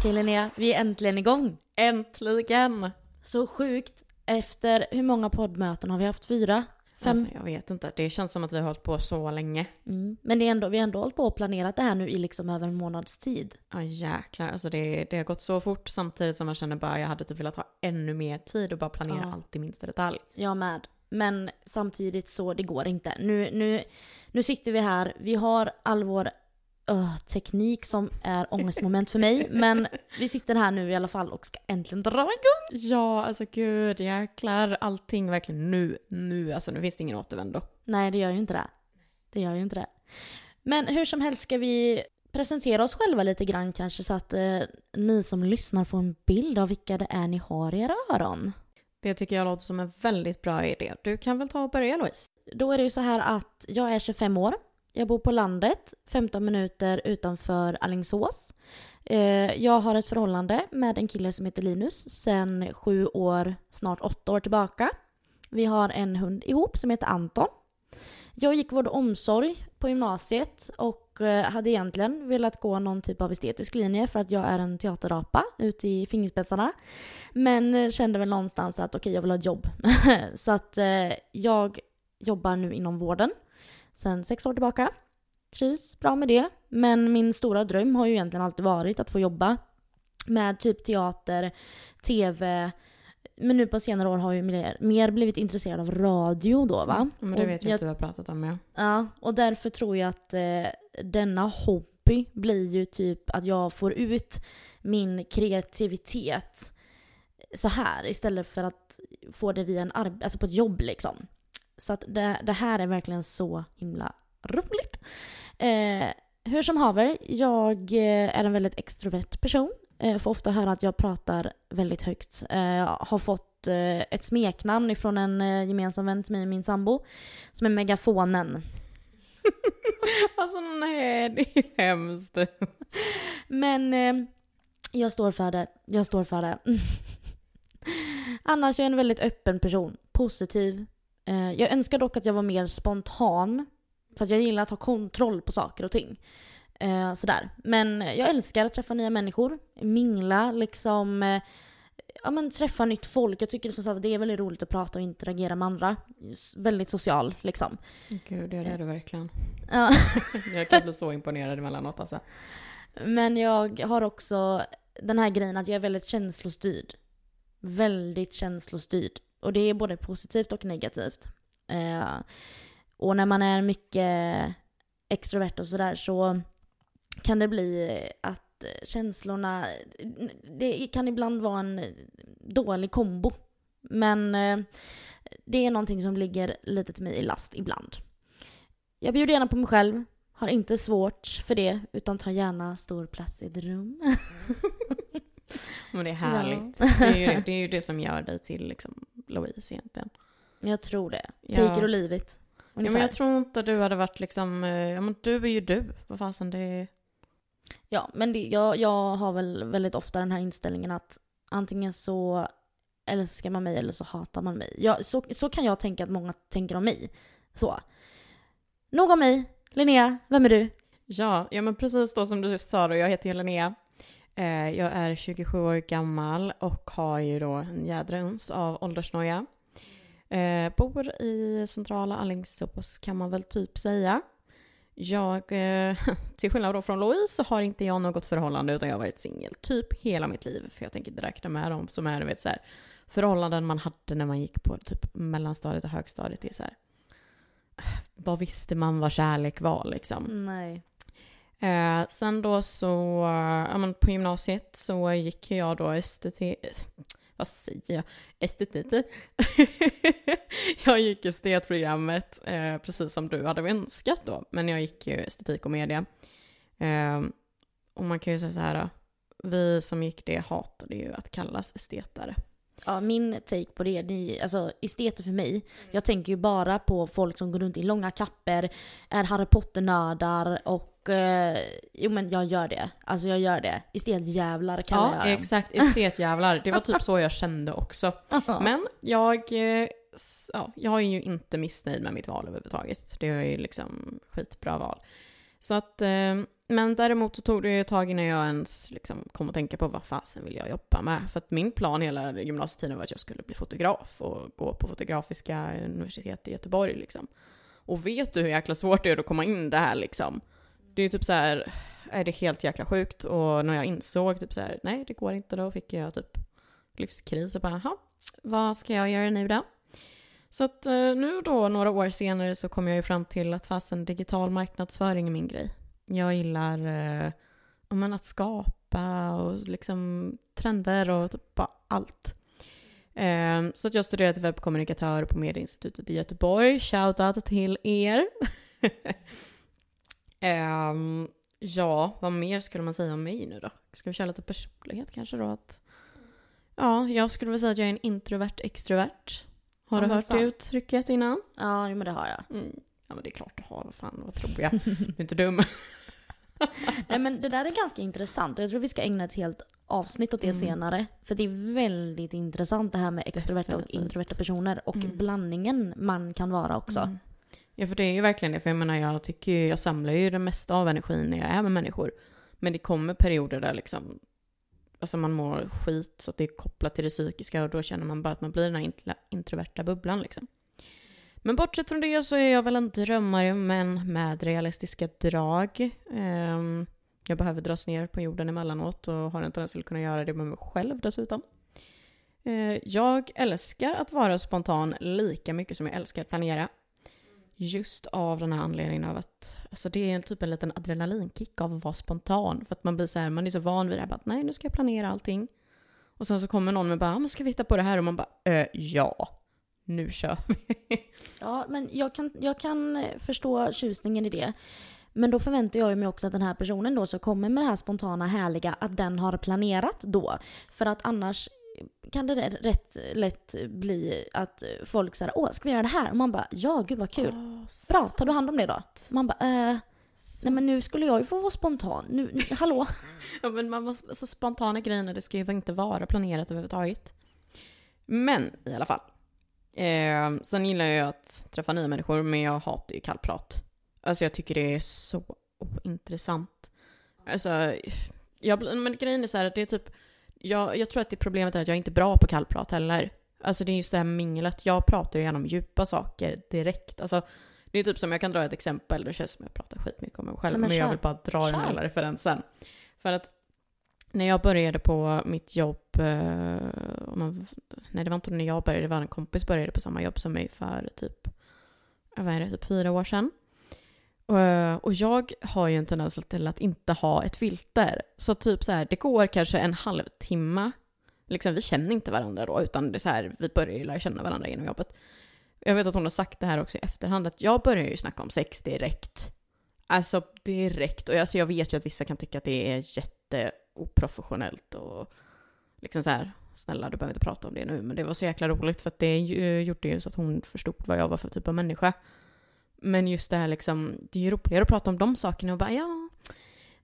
Okej Linnea, vi är äntligen igång. Äntligen! Så sjukt. Efter hur många poddmöten har vi haft? Fyra? Fem? Alltså, jag vet inte, det känns som att vi har hållit på så länge. Mm. Men det är ändå, vi har ändå hållit på och planerat det här nu i liksom över en månads tid. Ja jäklar, alltså det, det har gått så fort samtidigt som man känner bara jag hade typ velat ha ännu mer tid och bara planera Ja. allt i minsta detalj. Jag med. Men samtidigt så, det går inte. Nu, nu, nu sitter vi här, vi har all vår öh, teknik som är ångestmoment för mig. Men vi sitter här nu i alla fall och ska äntligen dra igång. Ja, alltså gud jäklar, allting verkligen nu, nu, alltså nu finns det ingen återvändo. Nej, det gör ju inte det. Det gör ju inte det. Men hur som helst ska vi presentera oss själva lite grann kanske så att eh, ni som lyssnar får en bild av vilka det är ni har i era öron. Det tycker jag låter som en väldigt bra idé. Du kan väl ta och börja Louise? Då är det ju så här att jag är 25 år. Jag bor på landet, 15 minuter utanför Alingsås. Eh, jag har ett förhållande med en kille som heter Linus sedan sju år, snart åtta år tillbaka. Vi har en hund ihop som heter Anton. Jag gick vård och omsorg på gymnasiet och eh, hade egentligen velat gå någon typ av estetisk linje för att jag är en teaterapa ute i fingerspetsarna. Men eh, kände väl någonstans att okej, jag vill ha ett jobb. Så att jag jobbar nu inom vården sedan sex år tillbaka. Trivs bra med det. Men min stora dröm har ju egentligen alltid varit att få jobba med typ teater, tv. Men nu på senare år har jag ju mer, blivit intresserad av radio då va? Men det vet jag att du har pratat om ja. Ja, och därför tror jag att eh, denna hobby blir ju typ att jag får ut min kreativitet så här istället för att få det via en alltså på ett jobb liksom. Så att det, det här är verkligen så himla roligt. Eh, hur som haver, jag eh, är en väldigt extrovert person. Eh, får ofta höra att jag pratar väldigt högt. Eh, har fått eh, ett smeknamn ifrån en gemensam vän till mig och min sambo som är megafonen. Alltså nej, det är hemskt. Men jag står för det. Jag står för det. Annars är jag en väldigt öppen person. Positiv. Eh, jag önskar dock att jag var mer spontan. För att jag gillar att ha kontroll på saker och ting. Eh, sådär. Men jag älskar att träffa nya människor. Mingla, liksom. Eh, ja men träffa nytt folk. Jag tycker sagt, det är väldigt roligt att prata och interagera med andra. Väldigt social liksom. Gud, det är du verkligen. Ja. Jag kan bli så imponerad emellanåt alltså. Men jag har också den här grejen att jag är väldigt känslostyrd. Väldigt känslostyrd. Och det är både positivt och negativt. Eh, och när man är mycket extrovert och sådär så kan det bli att känslorna, det kan ibland vara en dålig kombo. Men eh, det är någonting som ligger lite till mig i last ibland. Jag bjuder gärna på mig själv, har inte svårt för det, utan tar gärna stor plats i ett rum. Men det är härligt. Ja. Det, är ju, det är ju det som gör dig till liksom Louise egentligen. Jag tror det. Ja. Take it or leave it. Ja, men jag tror inte du hade varit liksom, eh, ja men du är ju du. Vad fasen det är... Ja, men det, jag, jag har väl väldigt ofta den här inställningen att antingen så älskar man mig eller så hatar man mig. Jag, så, så kan jag tänka att många tänker om mig. Så. Nog om mig. Linnea, vem är du? Ja, ja men precis då som du sa då, jag heter ju Linnea. Eh, jag är 27 år gammal och har ju då en jädra uns av åldersnoja. Eh, bor i centrala Alingsås kan man väl typ säga. Jag, eh, till skillnad då från Louise så har inte jag något förhållande utan jag har varit singel typ hela mitt liv. För jag tänker inte räkna med dem som är du vet, så här, förhållanden man hade när man gick på typ mellanstadiet och högstadiet. Det är så här, vad visste man vad kärlek var liksom? Nej. Eh, sen då så, ja men på gymnasiet så gick jag då estetik, vad säger jag, estetik. jag gick estetprogrammet eh, precis som du hade önskat då, men jag gick ju estetik och media. Eh, och man kan ju säga så här, vi som gick det hatade ju att kallas estetare. Ja, min take på det, ni, alltså esteter för mig, jag tänker ju bara på folk som går runt i långa kapper, är Harry Potter-nördar och eh, jo men jag gör det. Alltså jag gör det. Estetjävlar kallar Ja, jag dem. exakt. Estetjävlar. Det var typ så jag kände också. Men jag, eh, ja, jag är ju inte missnöjd med mitt val överhuvudtaget. Det är ju liksom skitbra val. Så att eh, men däremot så tog det ju ett tag innan jag ens liksom kom att tänka på vad fasen vill jag jobba med. För att min plan hela gymnasietiden var att jag skulle bli fotograf och gå på Fotografiska Universitetet i Göteborg liksom. Och vet du hur jäkla svårt det är att komma in det här liksom? Det är typ så här, är det helt jäkla sjukt? Och när jag insåg typ så här, nej det går inte, då fick jag typ livskris och bara, jaha, vad ska jag göra nu då? Så att eh, nu då, några år senare, så kom jag ju fram till att fasen digital marknadsföring är min grej. Jag gillar eh, men, att skapa och liksom trender och typ bara allt. Eh, så att jag studerade till webbkommunikatör på Medieinstitutet i Göteborg. Shoutout till er. eh, ja, vad mer skulle man säga om mig nu då? Ska vi köra lite personlighet kanske då? Att, ja, jag skulle väl säga att jag är en introvert extrovert. Har Ja, du hört sant. det uttrycket innan? Ja, men det har jag. Mm. Ja men det är klart du har, vad fan, vad tror jag? Du är inte dum. Nej men det där är ganska intressant och jag tror vi ska ägna ett helt avsnitt åt det Mm. senare. För det är väldigt intressant det här med extroverta och introverta personer och Mm. blandningen man kan vara också. Mm. Ja för det är ju verkligen det, för jag menar jag tycker ju, jag samlar ju det mesta av energin när jag är med människor. Men det kommer perioder där liksom, alltså man mår skit så att det är kopplat till det psykiska och då känner man bara att man blir den här introverta bubblan liksom. Men bortsett från det så är jag väl en drömmare men med realistiska drag. Ehm, jag behöver dras ner på jorden emellanåt och har en tendens till att kunna göra det med mig själv dessutom. Ehm, jag älskar att vara spontan lika mycket som jag älskar att planera. Just av den här anledningen av att alltså det är en typ en liten adrenalinkick av att vara spontan. För att man blir så här, man är så van vid det här, att nej nu ska jag planera allting. Och sen så kommer någon med bara, ah, men ska vi hitta på det här? Och man bara, äh, ja, nu kör vi. Ja, men jag kan, jag kan eh, förstå tjusningen i det. Men då förväntar jag mig också att den här personen då som kommer med det här spontana härliga, att den har planerat då. För att annars kan det rätt lätt bli att folk säger åh ska vi göra det här? Och man bara ja gud vad kul. Bra, tar du hand om det då? Man bara eh, nej men nu skulle jag ju få vara spontan. Nu, nu hallå? Ja, men man måste, så spontana grejer, det ska ju inte vara planerat överhuvudtaget. Men i alla fall. Eh, sen gillar jag att träffa nya människor, men jag hatar ju kallprat. Alltså jag tycker det är så ointressant. Alltså, jag, men grejen är så här att det är typ, jag, jag tror att det problemet är att jag är inte bra på kallprat heller. Alltså det är just det här minglet, jag pratar ju gärna om djupa saker direkt. Alltså, det är typ som, jag kan dra ett exempel, det känns som jag pratar skitmycket om mig själv, Nej, men men, jag vill bara dra den Kör. här lilla referensen. För att när jag började på mitt jobb, eh, man, nej det var inte när jag började, det var en kompis började på samma jobb som mig för typ, vad är det, typ fyra år sedan. Eh, och, jag har ju en tendens till att inte ha ett filter. Så typ så här, det går kanske en halvtimme, liksom vi känner inte varandra då, utan det är så här, vi börjar ju lära känna varandra genom jobbet. Jag vet att hon har sagt det här också i efterhand, att jag börjar ju snacka om sex direkt. Alltså direkt. Och alltså, jag vet ju att vissa kan tycka att det är jätte oprofessionellt och liksom så här, snälla du behöver inte prata om det nu. Men det var så jäkla roligt för att det ju- eh, gjorde ju så att hon förstod vad jag var för typ av människa. Men just det här liksom, det är ju roligare att prata om de sakerna och bara ja,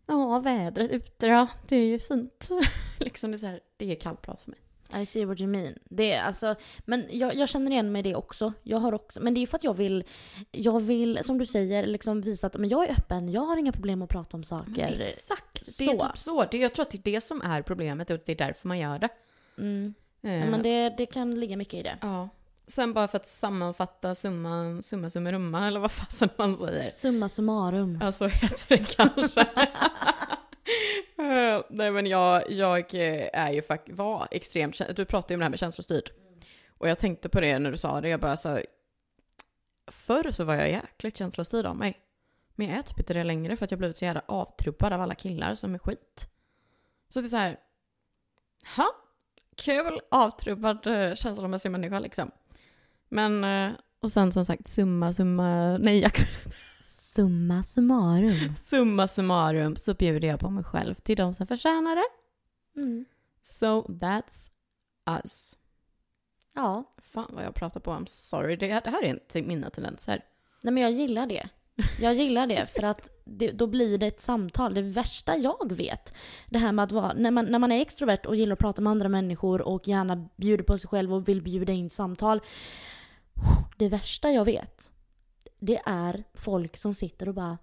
ja vädret ute då, det är ju fint. liksom det är så här, det är kallprat för mig. I see what you mean. Det är alltså, men jag, jag känner igen mig i det också. Jag har också. Men det är för att jag vill, jag vill, som du säger, liksom visa att men jag är öppen. Jag har inga problem att prata om saker. Exakt, det är Så. typ så. Det, jag tror att det är det som är problemet och det är därför man gör det. Mm. Eh, Ja, men det, det kan ligga mycket i det. Ja. Sen bara för att sammanfatta summan, summa summerumma eller vad fasen man säger. Summa summarum. Ja, så heter det kanske. Eh, Nej men jag, jag eh, är ju faktiskt, var extremt, du pratade ju om det här med känslostyrd. Och jag tänkte på det när du sa det, jag bara så Förr så var jag jäkligt känslostyrd av mig. Men jag är typ inte det längre för att jag blivit så jävla avtrubbad av alla killar som är skit. Så det är så här, ha, kul, avtrubbad eh, känslomässig människa liksom. Men, och sen som sagt summa, summa, nej jag Summa summarum. Summa summarum så bjuder jag på mig själv till de som förtjänar det. Mm. So that's us. Ja. Fan vad jag pratar på, I'm sorry. Det, här är inte mina tendenser. Nej men jag gillar det. Jag gillar det för att det, då blir det ett samtal. Det värsta jag vet, det här med att vara, när man, när man är extrovert och gillar att prata med andra människor och gärna bjuder på sig själv och vill bjuda in samtal. Det värsta jag vet, det är folk som sitter och bara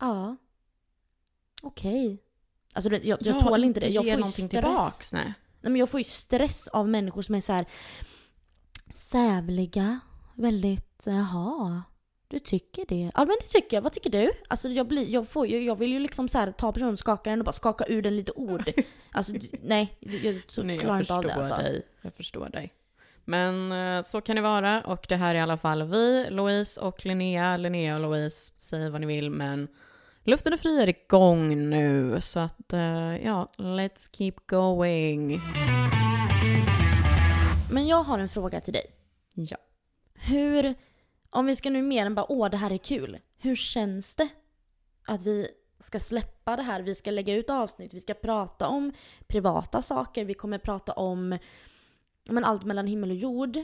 ja, okej. Alltså det, jag, jag Ja, tål inte det. Jag får ju tillbaks. Nej. Nej, men jag får ju stress av människor som är så här sävliga. Väldigt, jaha. Du tycker det? Ja men det tycker jag. Vad tycker du? Alltså jag, blir, jag, får, ju- jag vill ju liksom så här, ta personen, skaka den och bara skaka ur den lite ord. Alltså nej, jag så Nej, klarar jag inte av det alltså. dig. Jag förstår dig. Men eh, så kan det vara och det här är i alla fall vi, Louise och Linnea. Linnea och Louise, säg vad ni vill men luften är fri är igång nu så att eh, ja, let's keep going. Men jag har en fråga till dig. Ja. Hur, om vi ska nu mer än bara åh det här är kul. Hur känns det att vi ska släppa det här? Vi ska lägga ut avsnitt, vi ska prata om privata saker, vi kommer prata om men allt mellan himmel och jord.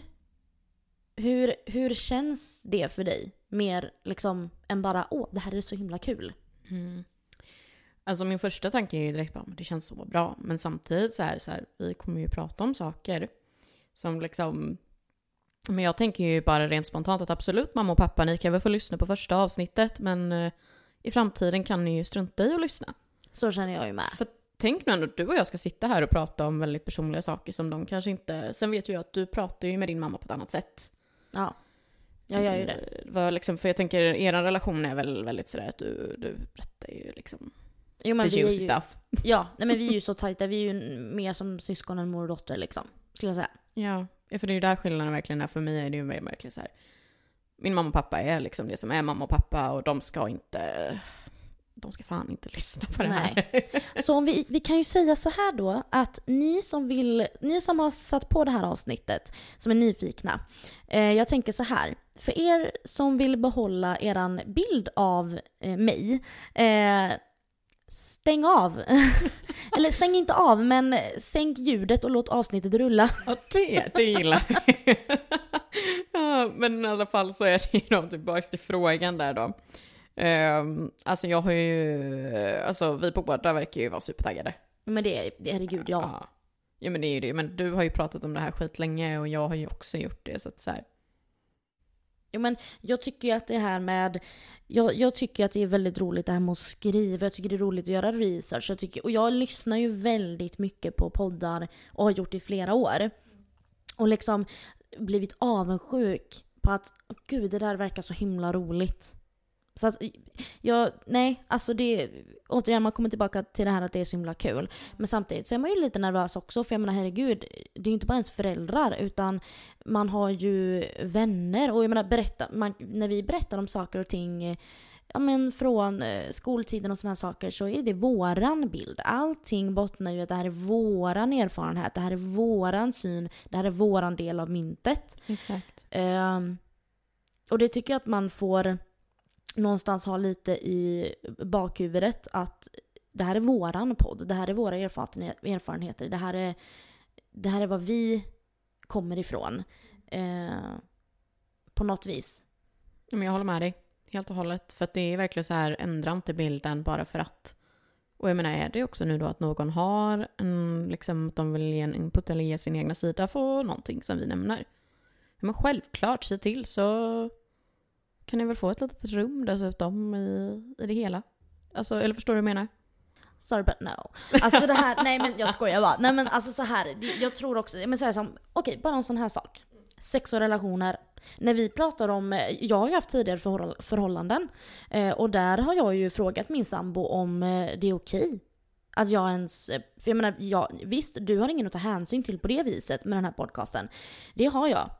Hur, hur känns det för dig? Mer liksom än bara åh det här är så himla kul. Mm. Alltså min första tanke är ju direkt bara, "Men det känns så bra. Men samtidigt så här, så här, vi kommer ju prata om saker som liksom... Men jag tänker ju bara rent spontant att absolut mamma och pappa, ni kan väl få lyssna på första avsnittet men eh, i framtiden kan ni ju strunta i att lyssna. Så känner jag ju med. För tänk nu ändå att du och jag ska sitta här och prata om väldigt personliga saker som de kanske inte... Sen vet ju jag att du pratar ju med din mamma på ett annat sätt. Ja. Jag gör ju det. Eh, Vad liksom, för jag tänker, er relation är väl väldigt sådär att du, du berättar ju liksom Jo men the juicy ju, stuff. ja, nej, men vi är ju så tajta, vi är ju mer som syskon än mor och dotter liksom. Skulle jag säga. Ja, ja, för det är ju där skillnaden verkligen är. För mig är det ju mer verkligen så här. Min mamma och pappa är liksom det som är mamma och pappa och de ska inte... De ska fan inte lyssna på det här. Så om vi, vi kan ju säga så här då att ni som vill, ni som har satt på det här avsnittet, som är nyfikna. Eh, jag tänker så här, för er som vill behålla eran bild av eh, mig, eh, stäng av. Eller stäng inte av, men sänk ljudet och låt avsnittet rulla. Ja, det, det gillar jag. ja, men i alla fall så är det ju då tillbaks till frågan där då. Um, alltså jag har ju, alltså vi på båda verkar ju vara supertaggade. Men det, det herregud, ja. Ja. Ja men det är ju det, men du har ju pratat om det här skitlänge och jag har ju också gjort det så att så här. Jo, men jag tycker ju att det här med... Jag, jag tycker att det är väldigt roligt det här med att skriva. Jag tycker det är roligt att göra research. Jag tycker, och jag lyssnar ju väldigt mycket på poddar och har gjort det i flera år. Och liksom blivit avundsjuk på att "Åh, gud, det där verkar så himla roligt. Så att jag, nej, alltså det, återigen man kommer tillbaka till det här att det är så himla kul. Men samtidigt så är man ju lite nervös också för jag menar herregud, det är ju inte bara ens föräldrar utan man har ju vänner och jag menar berätta, man, när vi berättar om saker och ting ja, men från eh, skoltiden och sådana här saker så är det våran bild. Allting bottnar ju att det här är våran erfarenhet, det här är våran syn, det här är våran del av myntet. Exakt. Ehm, och det tycker jag att man får någonstans ha lite i bakhuvudet att det här är våran podd, det här är våra erfarenheter, det här är, det här är vad vi kommer ifrån. Eh, på något vis. Men jag håller med dig. Helt och hållet. För att det är verkligen så här, ändra inte bilden bara för att. Och jag menar, är det också nu då att någon har en, liksom, att de vill ge en input eller ge sin egna sida på någonting som vi nämner. Men självklart, se till så kan ni väl få ett litet rum dessutom i, i det hela. Alltså, eller förstår du vad jag menar? Sorry but no. Alltså det här, nej men jag skojar bara. Nej men alltså så här, jag tror också, men säga som, okej bara en sån här sak. Sex och relationer. När vi pratar om, eh, jag har ju haft tidigare förhållanden. Eh, och där har jag ju frågat min sambo om eh, det är okej. Att jag ens, för jag menar, jag, visst du har ingen att ta hänsyn till på det viset med den här podcasten. Det har jag.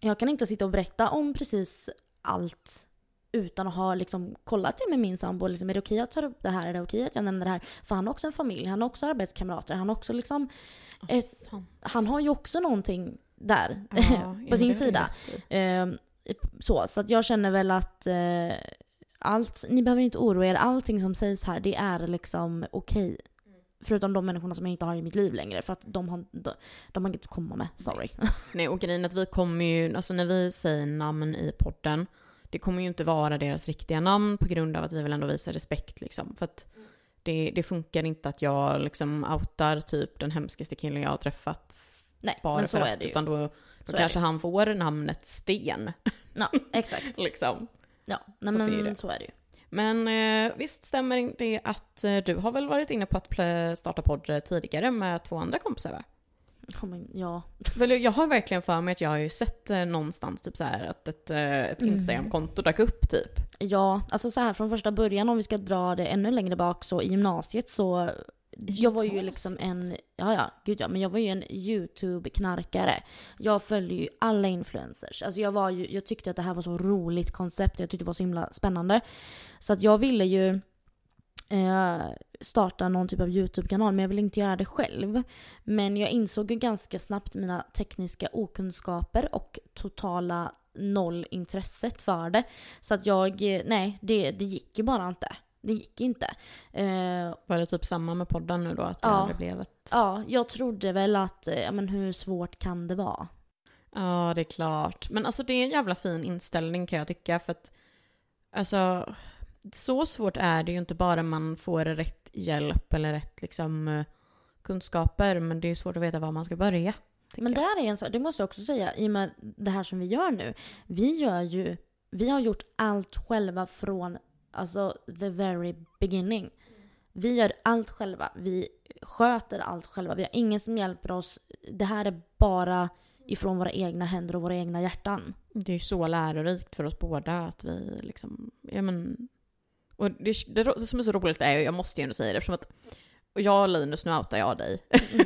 Jag kan inte sitta och berätta om precis allt utan att ha liksom kollat det med min sambo. Liksom, är det okej att ta upp det här? Är det okej att jag nämner det här? För han har också en familj, han har också arbetskamrater, han har också liksom, Ett- Sant. han har ju också någonting där Ja, på sin sida. Ehm, så, så att jag känner väl att eh, allt, ni behöver inte oroa er, allting som sägs här det är liksom okej. Förutom de människorna som jag inte har i mitt liv längre för att de har, de, de har inget att komma med, sorry. Nej, och grejen är att vi kommer ju, alltså när vi säger namn i podden, det kommer ju inte vara deras riktiga namn på grund av att vi vill ändå visa respekt liksom. För att det, det funkar inte att jag liksom outar typ den hemskaste killen jag har träffat Nej, bara men så för att, är det ju. utan då, då Så är kanske han får namnet Sten. Ja, exakt. liksom. Ja, nej, Så det är men det. så är det ju. Men eh, visst stämmer det att eh, du har väl varit inne på att starta podd eh, tidigare med två andra kompisar va? Ja, men, ja. Väl, jag har verkligen för mig att jag har ju sett eh, någonstans typ så här att ett, eh, ett Mm. Instagram-konto dök upp typ. ja, alltså så här från första början om vi ska dra det ännu längre bak så i gymnasiet så jag var ju liksom en, ja ja, gud ja, men jag var ju en YouTube-knarkare. Jag följde ju alla influencers. Alltså jag var ju, jag tyckte att det här var så roligt koncept, jag tyckte det var så himla spännande. Så att jag ville ju eh, starta någon typ av YouTube-kanal, men jag ville inte göra det själv. Men jag insåg ju ganska snabbt mina tekniska okunskaper och totala noll intresset för det. Så att jag, eh, nej, det, det gick ju bara inte. Det gick inte. Eh, Var det typ samma med podden nu då? Att det Ja. blev ett... ja, jag trodde väl att, eh, ja men hur svårt kan det vara? Ja, det är klart. Men alltså det är en jävla fin inställning kan jag tycka för att alltså så svårt är det ju inte bara man får rätt hjälp eller rätt liksom eh, kunskaper men det är svårt att veta var man ska börja. Men jag. där är en sak, det måste jag också säga, i och med det här som vi gör nu. Vi gör ju, vi har gjort allt själva från alltså the very beginning. Vi gör allt själva, vi sköter allt själva, vi har ingen som hjälper oss. Det här är bara ifrån våra egna händer och våra egna hjärtan. Det är ju så lärorikt för oss båda att vi liksom, ja men... Och det, det, det som är så roligt är ju, jag måste ju ändå säga det eftersom att och jag Linus, nu outar jag dig.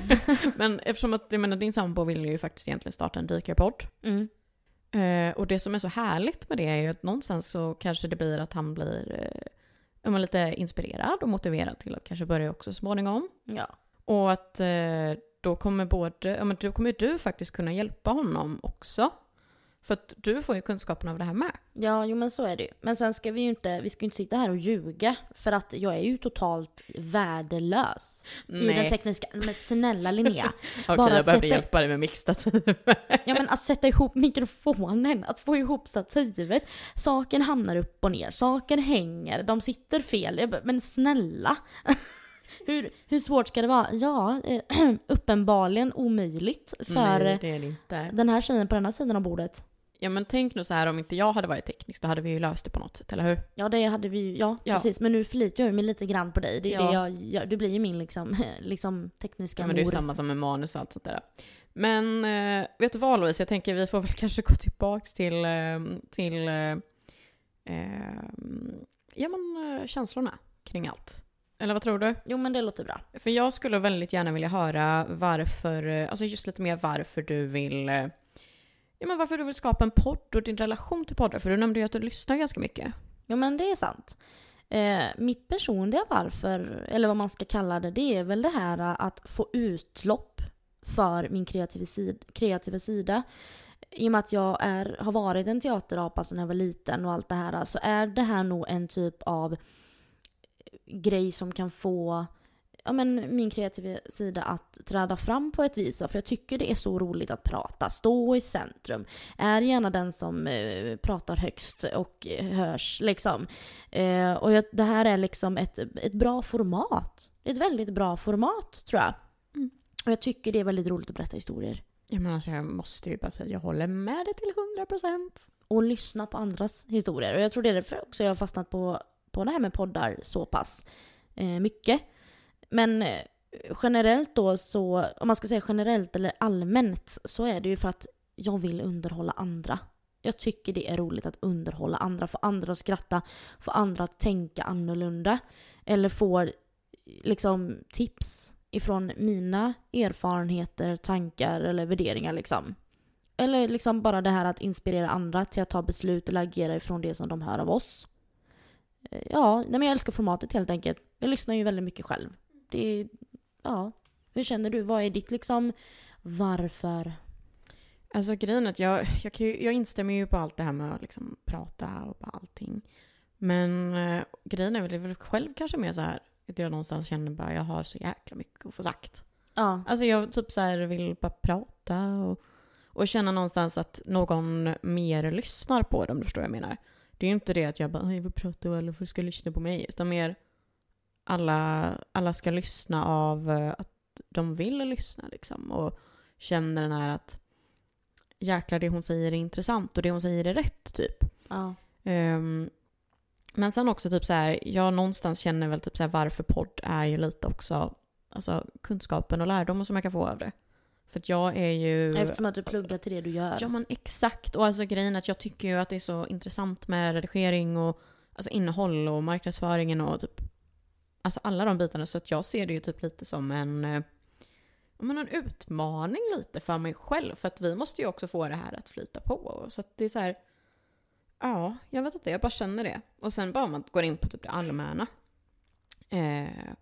men eftersom att, jag menar din sambo vill ju faktiskt egentligen starta en dykarpodd. Mm. Eh, och det som är så härligt med det är ju att någonstans så kanske det blir att han blir eh, lite inspirerad och motiverad till att kanske börja också så småningom. Ja. Och att eh, då kommer både, ja men då kommer du faktiskt kunna hjälpa honom också. För att du får ju kunskapen av det här med. Ja, jo men så är det ju. Men sen ska vi ju inte, vi ska inte sitta här och ljuga. För att jag är ju totalt värdelös. I den tekniska, men snälla Linnea. Okej, bara jag behövde sätta- hjälpa dig med mixtativ. Ja men att sätta ihop mikrofonen, att få ihop stativet. Saken hamnar upp och ner, saker hänger, de sitter fel. Men snälla! hur, hur svårt ska det vara? Ja, eh, uppenbarligen omöjligt för Nej, den här tjejen på den här sidan av bordet. Ja men tänk nu så här om inte jag hade varit teknisk, då hade vi ju löst det på något sätt, eller hur? Ja det hade vi ju, ja, Ja. precis. Men nu förlitar jag mig lite grann på dig. Det Ja. det jag gör. Du blir ju min liksom, liksom tekniska Ja, men det är ju samma som med manus och allt sånt där. Men eh, vet du vad Louise, jag tänker vi får väl kanske gå tillbaks till, eh, till eh, eh, ja, men, eh, känslorna kring allt. Eller vad tror du? Jo men det låter bra. För jag skulle väldigt gärna vilja höra varför, alltså just lite mer varför du vill Ja men varför du vill skapa en podd och din relation till poddar, för du nämnde ju att du lyssnar ganska mycket. Ja, men det är sant. Eh, mitt personliga varför, eller vad man ska kalla det, det är väl det här att få utlopp för min kreativa sida. Kreativa sida. I och med att jag är, har varit en teaterapa sedan jag var liten och allt det här så är det här nog en typ av grej som kan få ja, men min kreativa sida att träda fram på ett vis. För jag tycker det är så roligt att prata, stå i centrum. Är gärna den som eh, pratar högst och hörs liksom. Eh, och jag, det här är liksom ett, ett bra format. Ett väldigt bra format tror jag. Mm. Och jag tycker det är väldigt roligt att berätta historier. Ja men alltså jag måste ju bara säga, jag håller med dig till 100%. Och lyssna på andras historier. Och jag tror det är därför också jag har fastnat på, på det här med poddar så pass eh, mycket. Men eh, generellt då så, om man ska säga generellt eller allmänt, så är det ju för att jag vill underhålla andra. Jag tycker det är roligt att underhålla andra, få andra att skratta, få andra att tänka annorlunda. Eller få liksom tips ifrån mina erfarenheter, tankar eller värderingar liksom. Eller liksom bara det här att inspirera andra till att ta beslut eller agera ifrån det som de hör av oss. Eh, ja, nej men jag älskar formatet helt enkelt. Jag lyssnar ju väldigt mycket själv. Det är, ja. Hur känner du? Vad är ditt liksom varför? Alltså grejen är att jag, jag, jag instämmer ju på allt det här med att liksom prata och på allting. Men eh, grejen är väl, det väl själv kanske mer så här att jag någonstans känner bara jag har så jäkla mycket att få sagt. Ja. Alltså jag typ så här vill bara prata och, och känna någonstans att någon mer lyssnar på du förstår jag menar. Det är ju inte det att jag bara "Åh, jag vill prata och alla ska lyssna på mig. Utan mer alla, alla ska lyssna av eh, att de vill lyssna liksom. Och känner den här att jäklar det hon säger är intressant och det hon säger är rätt typ. Ja. Ehm, Men sen också typ så här, jag någonstans känner väl typ så här varför podd är ju lite också, alltså kunskapen och lärdomen som jag kan få av det. För att jag är ju... Eftersom att du pluggar till det du gör. Ja men exakt, och alltså grejen att jag tycker ju att det är så intressant med redigering och alltså innehåll och marknadsföringen och typ Alltså alla de bitarna så att jag ser det ju typ lite som en eh, men en utmaning lite för mig själv. För att vi måste ju också få det här att flyta på. Så att det är så här, Ja, jag vet inte. Jag bara känner det. Och sen bara om man går in på typ det allmänna. Eh,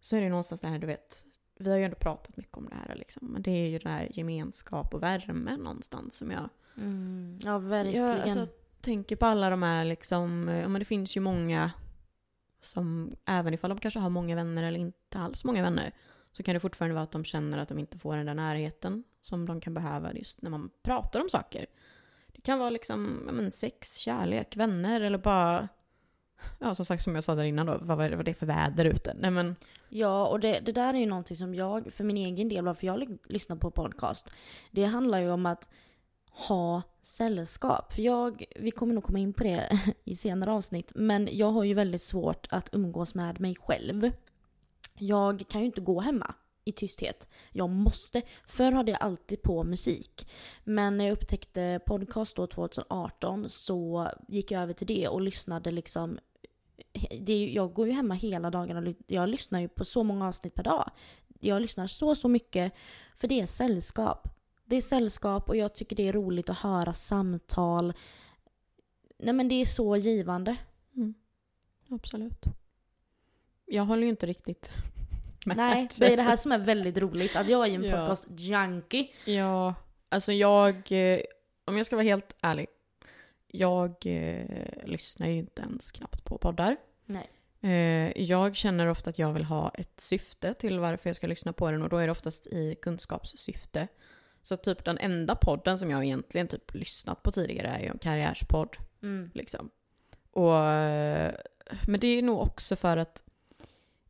så är det någonstans det här, du vet. Vi har ju ändå pratat mycket om det här liksom. Men det är ju den här gemenskap och värme någonstans som jag... Mm, ja, verkligen. Jag alltså, tänker på alla de här liksom, ja men det finns ju många som, även ifall de kanske har många vänner eller inte alls många vänner, så kan det fortfarande vara att de känner att de inte får den där närheten som de kan behöva just när man pratar om saker. Det kan vara liksom men, sex, kärlek, vänner eller bara Ja som sagt som jag sa där innan då, vad var det för väder ute? Nej men Ja, och det, det där är ju någonting som jag, för min egen del, varför jag lyssnar på podcast, det handlar ju om att ha sällskap. För jag, vi kommer nog komma in på det i senare avsnitt, men jag har ju väldigt svårt att umgås med mig själv. Jag kan ju inte gå hemma i tysthet. Jag måste. Förr hade jag alltid på musik. Men när jag upptäckte podcast då 2018 så gick jag över till det och lyssnade liksom det, jag går ju hemma hela dagen och jag lyssnar ju på så många avsnitt per dag. Jag lyssnar så, så mycket för det är sällskap. Det är sällskap och jag tycker det är roligt att höra samtal. Nej men det är så givande. Mm. Absolut. Jag håller ju inte riktigt med. Nej, det är det här som är väldigt roligt. Att jag är en ja. podcast-junkie. Ja, alltså jag... Eh, om jag ska vara helt ärlig. Jag eh, lyssnar ju inte ens knappt på poddar. Nej. Eh, jag känner ofta att jag vill ha ett syfte till varför jag ska lyssna på den och då är det oftast i kunskapssyfte. Så typ den enda podden som jag egentligen typ lyssnat på tidigare är ju en karriärspodd. Mm. Liksom. Och, men det är nog också för att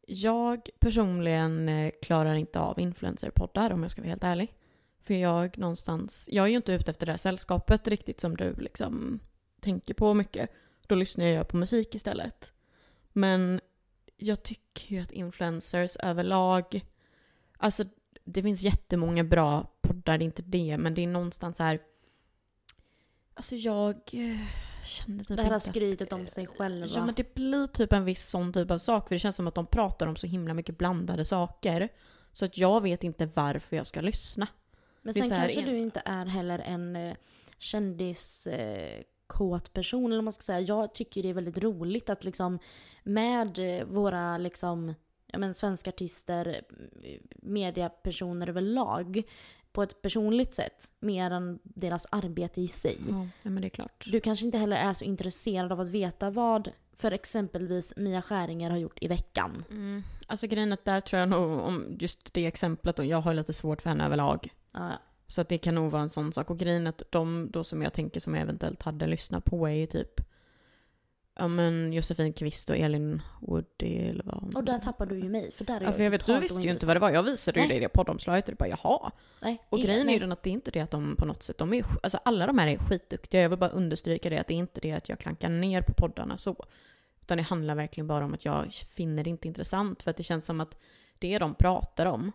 jag personligen eh, klarar inte av influencerpoddar om jag ska vara helt ärlig. För jag någonstans, jag är ju inte ute efter det här sällskapet riktigt som du liksom tänker på mycket. Då lyssnar jag på musik istället. Men jag tycker ju att influencers överlag, alltså det finns jättemånga bra poddar, det är inte det, men det är någonstans här Alltså jag eh, känner typ Det här skrytet om sig själva. Ja men det blir typ en viss sån typ av sak, för det känns som att de pratar om så himla mycket blandade saker. Så att jag vet inte varför jag ska lyssna. Men sen kanske en... du inte är heller en eh, kändis eh, kåt person eller man ska säga. Jag tycker det är väldigt roligt att liksom med våra liksom ja, men, svenska artister, mediapersoner överlag på ett personligt sätt mer än deras arbete i sig. Ja, men det är klart. Du kanske inte heller är så intresserad av att veta vad för exempelvis Mia Skäringer har gjort i veckan. Mm. Alltså grejen att där tror jag nog, om just det exemplet då, jag har lite svårt för henne överlag. Ja. Så att det kan nog vara en sån sak. Och grejen att de då som jag tänker som jag eventuellt hade lyssnat på är ju typ Ja men Josefin Kvist och Elin Woody eller vad Och där tappar du ju mig för där är ja, för jag vet, Du visste ju inte vad det var. Jag visade ju dig det poddomslaget och du bara jaha. Nej, och grejen är ju den att det är inte det att de på något sätt, de är alltså alla de här är skitduktiga. Jag vill bara understryka det att det är inte det att jag klankar ner på poddarna så. Utan det handlar verkligen bara om att jag finner det inte intressant för att det känns som att det de pratar om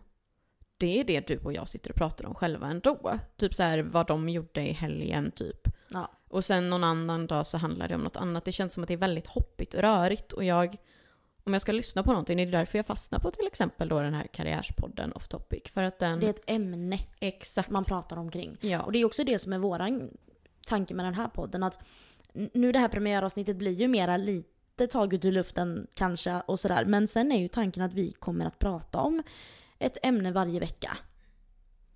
det är det du och jag sitter och pratar om själva ändå. Typ så här vad de gjorde i helgen typ. Ja. Och sen någon annan dag så handlar det om något annat. Det känns som att det är väldigt hoppigt och rörigt och jag om jag ska lyssna på någonting, det är därför jag fastnar på till exempel då den här karriärspodden Off Topic. För att den... Det är ett ämne Exakt. man pratar omkring. Ja. Och det är också det som är våran tanke med den här podden. Att nu det här premiäravsnittet blir ju mera lite taget ur luften kanske och sådär. Men sen är ju tanken att vi kommer att prata om ett ämne varje vecka.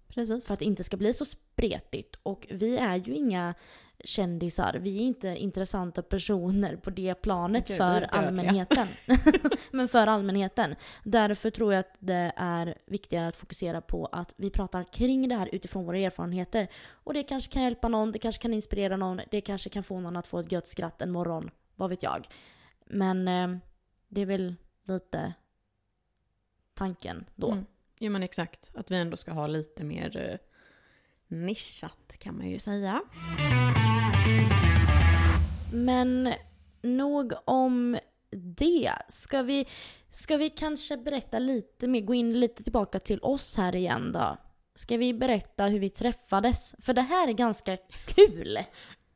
Precis. För att det inte ska bli så spretigt. Och vi är ju inga kändisar. Vi är inte intressanta personer på det planet Gud, för allmänheten. Men för allmänheten. Därför tror jag att det är viktigare att fokusera på att vi pratar kring det här utifrån våra erfarenheter. Och det kanske kan hjälpa någon, det kanske kan inspirera någon, det kanske kan få någon att få ett gött skratt en morgon. Vad vet jag. Men eh, det är väl lite tanken då. Mm. Jo men exakt, att vi ändå ska ha lite mer eh, nischat kan man ju säga. Men nog om det. Ska vi, ska vi kanske berätta lite mer, gå in lite tillbaka till oss här igen då? Ska vi berätta hur vi träffades? För det här är ganska kul.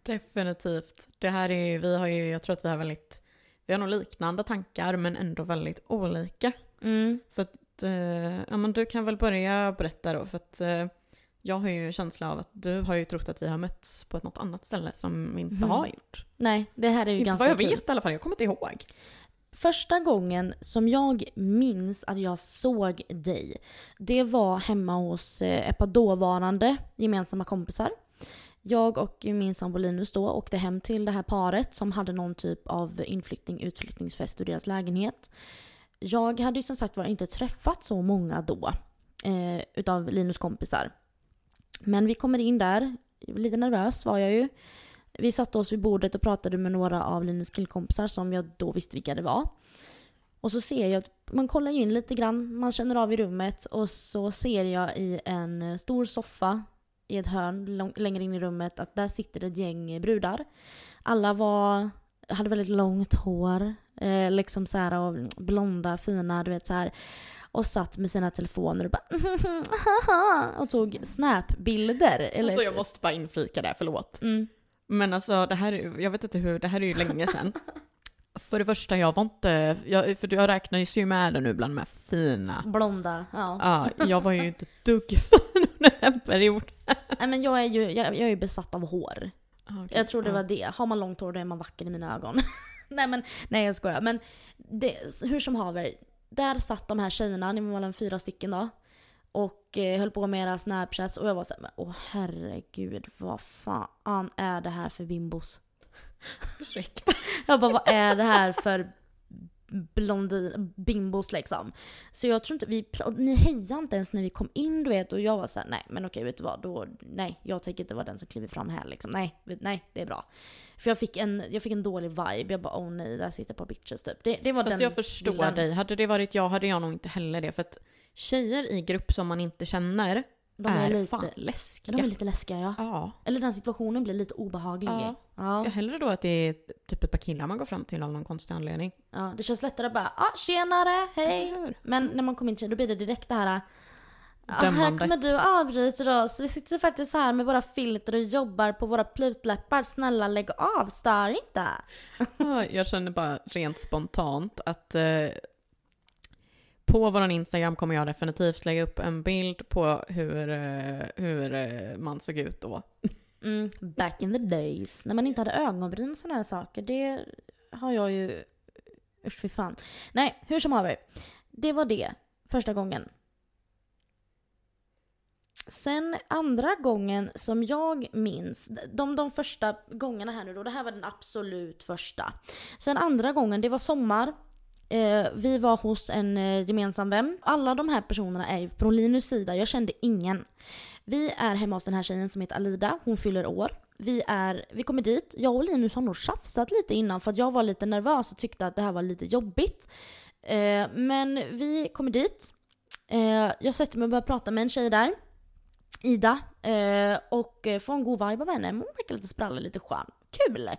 Definitivt. Det här är ju, vi har ju, jag tror att vi har väldigt, vi har nog liknande tankar men ändå väldigt olika. Mm. För att, eh, ja men du kan väl börja berätta då för att eh, jag har ju en känsla av att du har ju trott att vi har mötts på ett något annat ställe som vi inte Mhm. har gjort. Nej, det här är ju Inte ganska vad jag kul. vet i alla fall, jag kommer inte ihåg. Första gången som jag minns att jag såg dig, det var hemma hos eh, ett par dåvarande gemensamma kompisar. Jag och min sambo Linus då åkte hem till det här paret som hade någon typ av inflyttning utflyttningsfest ur deras lägenhet. Jag hade ju som sagt var inte träffat så många då eh, utav Linus kompisar. Men vi kommer in där, lite nervös var jag ju. Vi satte oss vid bordet och pratade med några av Linus killkompisar som jag då visste vilka det var. Och så ser jag, man kollar ju in lite grann, man känner av i rummet och så ser jag i en stor soffa i ett hörn lång, längre in i rummet att där sitter ett gäng brudar. Alla var, hade väldigt långt hår, eh, liksom så här och blonda, fina, du vet så här. Och satt med sina telefoner och bara och tog snapbilder. Eller, Alltså jag måste bara inflika där, förlåt. mm, Men alltså det här, är- jag vet inte hur, det här är ju länge sedan. För det första, jag var inte, jag, för jag räknar ju med det nu bland de här fina. blonda, ja. Ja, jag var ju inte dugg fin under den perioden. Nej men jag är ju, jag, jag är ju besatt av hår. Okay. Jag tror det var det. Har man långt hår då är man vacker i mina ögon. nej men, nej jag skojar. Men det, hur som haver. Där satt de här tjejerna, ni var väl en fyra stycken då. Och eh, höll på med era snapchats och jag var såhär, åh herregud vad fan är det här för bimbos? Ursäkta. Jag bara, vad är det här för blondin, bimbos liksom? Så jag tror inte, vi, ni hejade inte ens när vi kom in du vet och jag var så här: nej men okej vet du vad, då, nej jag tänker inte vara den som kliver fram här liksom. Nej, nej det är bra. För jag fick en, jag fick en dålig vibe, jag bara åh nej, där sitter par bitches typ. Det, det var Alltså den jag förstår bilden. dig. Hade det varit jag hade jag nog inte heller det. För att tjejer i grupp som man inte känner De är, är lite, fan läskiga. de är lite läskiga ja. Ja. Eller den situationen blir lite obehaglig. Ja. Ja. Ja, Hellre då att det är typ ett par killar man går fram till av någon konstig anledning. ja. Det känns lättare att bara ah, tjenare, hej. Men när man kommer in till då blir det direkt det här Ja, här kommer du och avbryter oss. Vi sitter faktiskt här med våra filter och jobbar på våra plutläppar. Snälla lägg av, stör inte. Ja, Jag känner bara rent spontant att eh, på vår Instagram kommer jag definitivt lägga upp en bild på hur, eh, hur eh, man såg ut då. Mm, back in the days. När man inte hade ögonbryn och sådana här saker. Det har jag ju... Usch fy fan. Nej, hur som haver. Det var det. Första gången. Sen andra gången som jag minns, de, de första gångerna här nu då, det här var den absolut första. Sen andra gången, det var sommar. Eh, vi var hos en eh, gemensam vän. Alla de här personerna är ju från Linus sida, jag kände ingen. Vi är hemma hos den här tjejen som heter Alida, hon fyller år. Vi, är, vi kommer dit, jag och Linus har nog tjafsat lite innan för att jag var lite nervös och tyckte att det här var lite jobbigt. Eh, men vi kommer dit, eh, jag sätter mig och börjar prata med en tjej där. Ida. Eh, och eh, får en god vibe av henne. Hon verkar lite sprallig, lite skön. Kul!